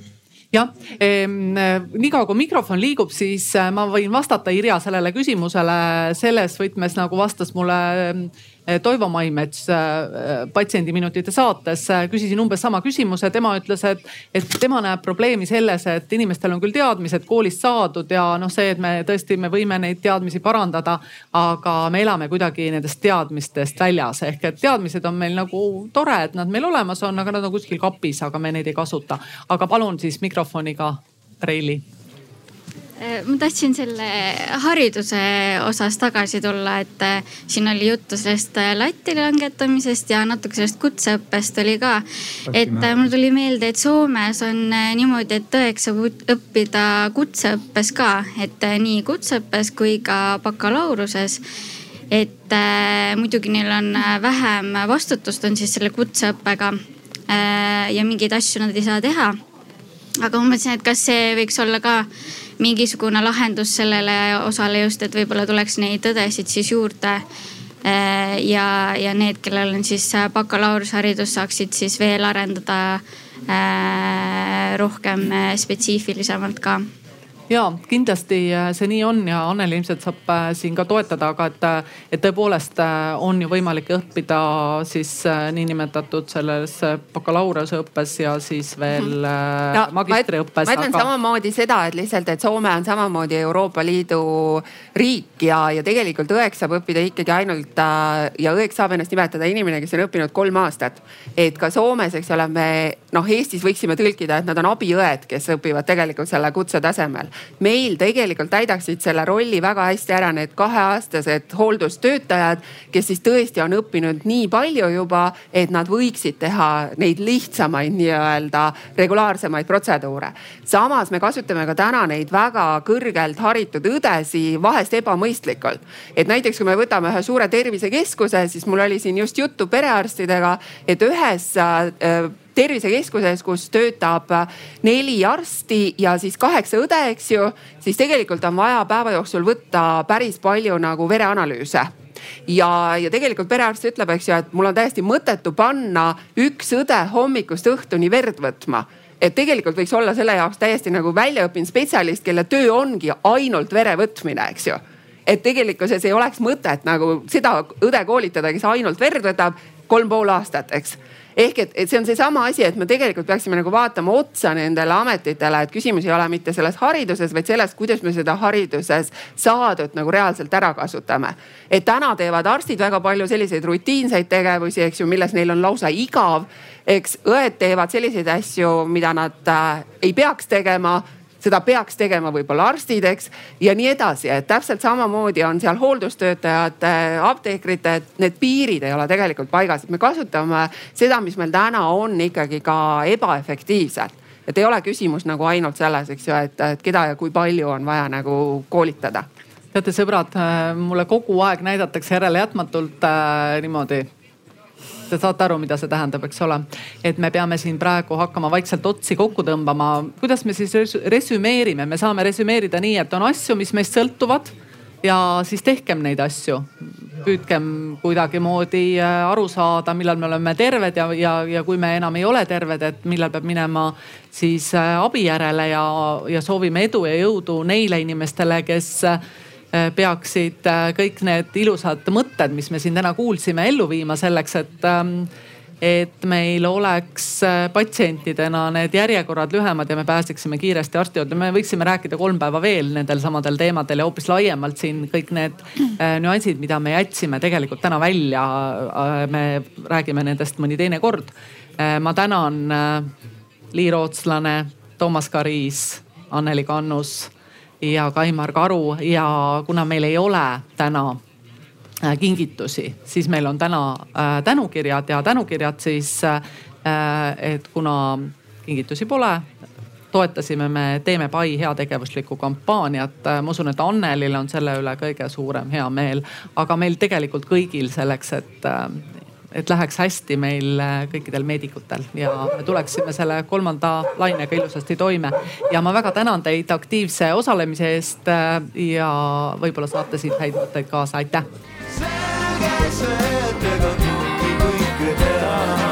jah ehm,, niikaua kui mikrofon liigub, siis äh, ma võin vastata Irja sellele küsimusele selles võtmes, nagu vastas mulle Toivo Maimets eh, Patsiendiminutite saates eh, küsisin umbes sama küsimuse, tema ütles, et, et tema näeb probleemi selles, et inimestel on küll teadmised koolist saadud ja noh, see, et me tõesti, me võime neid teadmisi parandada, aga me elame kuidagi nendest teadmistest väljas. Ehk et teadmised on meil nagu tore, et nad meil olemas on, aga nad on kuskil kapis, aga me neid ei kasuta. aga palun siis mikrofoniga Reili ma tahtsin selle hariduse osas tagasi tulla, et äh, siin oli juttu sellest äh, lati langetamisest ja natuke sellest kutseõppest oli ka. et mul tuli meelde, et Soomes on niimoodi, et tõeks saab õppida kutseõppes ka, et nii kutseõppes kui ka bakalaureuse et äh, muidugi neil on vähem vastutust on siis selle kutseõppega äh, ja mingeid asju nad ei saa teha. aga ma mõtlesin, et kas see võiks olla ka mingisugune lahendus sellele osale just, et võib-olla tuleks neid õdesid siis juurde. Äh, ja, ja need, kellel on siis bakalaureuseharidus, saaksid siis veel arendada äh, rohkem spetsiifilisemalt ka ja kindlasti äh, see nii on ja Anneli ilmselt saab äh, siin ka toetada, aga et, äh, et tõepoolest on ju võimalik õppida siis niinimetatud selles bakalaureuseõppes ja siis veel ja, magistriõppes. ma ütlen aga... samamoodi seda, et lihtsalt, et Soome on samamoodi Euroopa Liidu riik ja, ja tegelikult õeks saab õppida ikkagi ainult ja õeks saab ennast nimetada inimene, kes on õppinud kolm aastat. et ka Soomes, eks ole, me noh, Eestis võiksime tõlkida, et nad on abiõed, kes õpivad tegelikult selle kutse tasemel meil tegelikult täidaksid selle rolli väga hästi ära need kaheaastased hooldustöötajad, kes siis tõesti on õppinud nii palju juba, et nad võiksid teha neid lihtsamaid nii-öelda regulaarsemaid protseduure. samas me kasutame ka täna neid väga kõrgelt haritud õdesi vahest ebamõistlikult. et näiteks kui me võtame ühe suure tervisekeskuse, siis mul oli siin just juttu perearstidega, et ühes äh, tervisekeskuses, kus töötab neli arsti ja siis kaheksa õde, eks ju, siis tegelikult on vaja päeva jooksul võtta päris palju nagu vereanalüüse. Ja, ja tegelikult perearst ütleb, eks ju, et mul on täiesti mõttetu panna üks õde hommikust õhtuni verd võtma. Et tegelikult võiks olla selle jaoks täiesti nagu väljaõppinud spetsialist, kelle töö ongi ainult vere võtmine, eks ju. et tegelikkuses ei oleks mõtet nagu seda õde koolitada, kes ainult verd võtab kolm pool aastat, eks ehk et, et see on seesama asi, et me tegelikult peaksime nagu vaatama otsa nendele ametitele, et küsimus ei ole mitte selles hariduses, vaid selles, kuidas me seda hariduses saadut nagu reaalselt ära kasutame. et täna teevad arstid väga palju selliseid rutiinseid tegevusi, eks ju, milles neil on lausa igav. eks õed teevad selliseid asju, mida nad äh, ei peaks tegema seda peaks tegema võib-olla arstid, eks ja nii edasi, et täpselt samamoodi on seal hooldustöötajate, apteekrite, et need piirid ei ole tegelikult paigas, et me kasutame seda, mis meil täna on ikkagi ka ebaefektiivselt. Et ei ole küsimus nagu ainult selles, eks ju, et, et keda ja kui palju on vaja nagu koolitada. Teate, sõbrad, mulle kogu aeg näidatakse järelejätmatult äh, niimoodi te saate aru, mida see tähendab, eks ole. et me peame siin praegu hakkama vaikselt otsi kokku tõmbama. kuidas me siis resümeerime, me saame resümeerida nii, et on asju, mis meist sõltuvad ja siis tehkem neid asju. püüdkem kuidagimoodi äh, aru saada, millal me oleme terved ja, ja, ja kui me enam ei ole terved, et millal peab minema siis äh, abi järele ja, ja soovime edu ja jõudu neile inimestele, kes Äh, peaksid äh, kõik need ilusad mõtted, mis me siin täna kuulsime, ellu viima selleks, et ähm, et meil oleks äh, patsientidena need järjekorrad lühemad ja me pääseksime kiiresti arsti juurde. me võiksime rääkida kolm päeva veel nendel samadel teemadel ja hoopis laiemalt siin kõik need nüansid, mida me jätsime tegelikult täna välja. me räägime nendest mõni teine kord. ma tänan Lii Rootslane, Toomas Kariis, Anneli Kannus ja Kaimar Karu ja kuna meil ei ole täna äh, kingitusi, siis meil on täna äh, tänukirjad ja tänukirjad siis, äh, et kuna kingitusi pole, toetasime me Teeme Pai heategevuslikku kampaaniat. ma usun, et Annelil on selle üle kõige suurem heameel, aga meil tegelikult kõigil selleks, et et läheks hästi meil äh, kõikidel meedikutel ja me tuleksime selle kolmanda lainega ilusasti toime. ja ma väga tänan teid aktiivse osalemise eest äh, ja võib-olla saate siit häid mõtteid kaasa, aitäh. selge see, et ega kõike teha.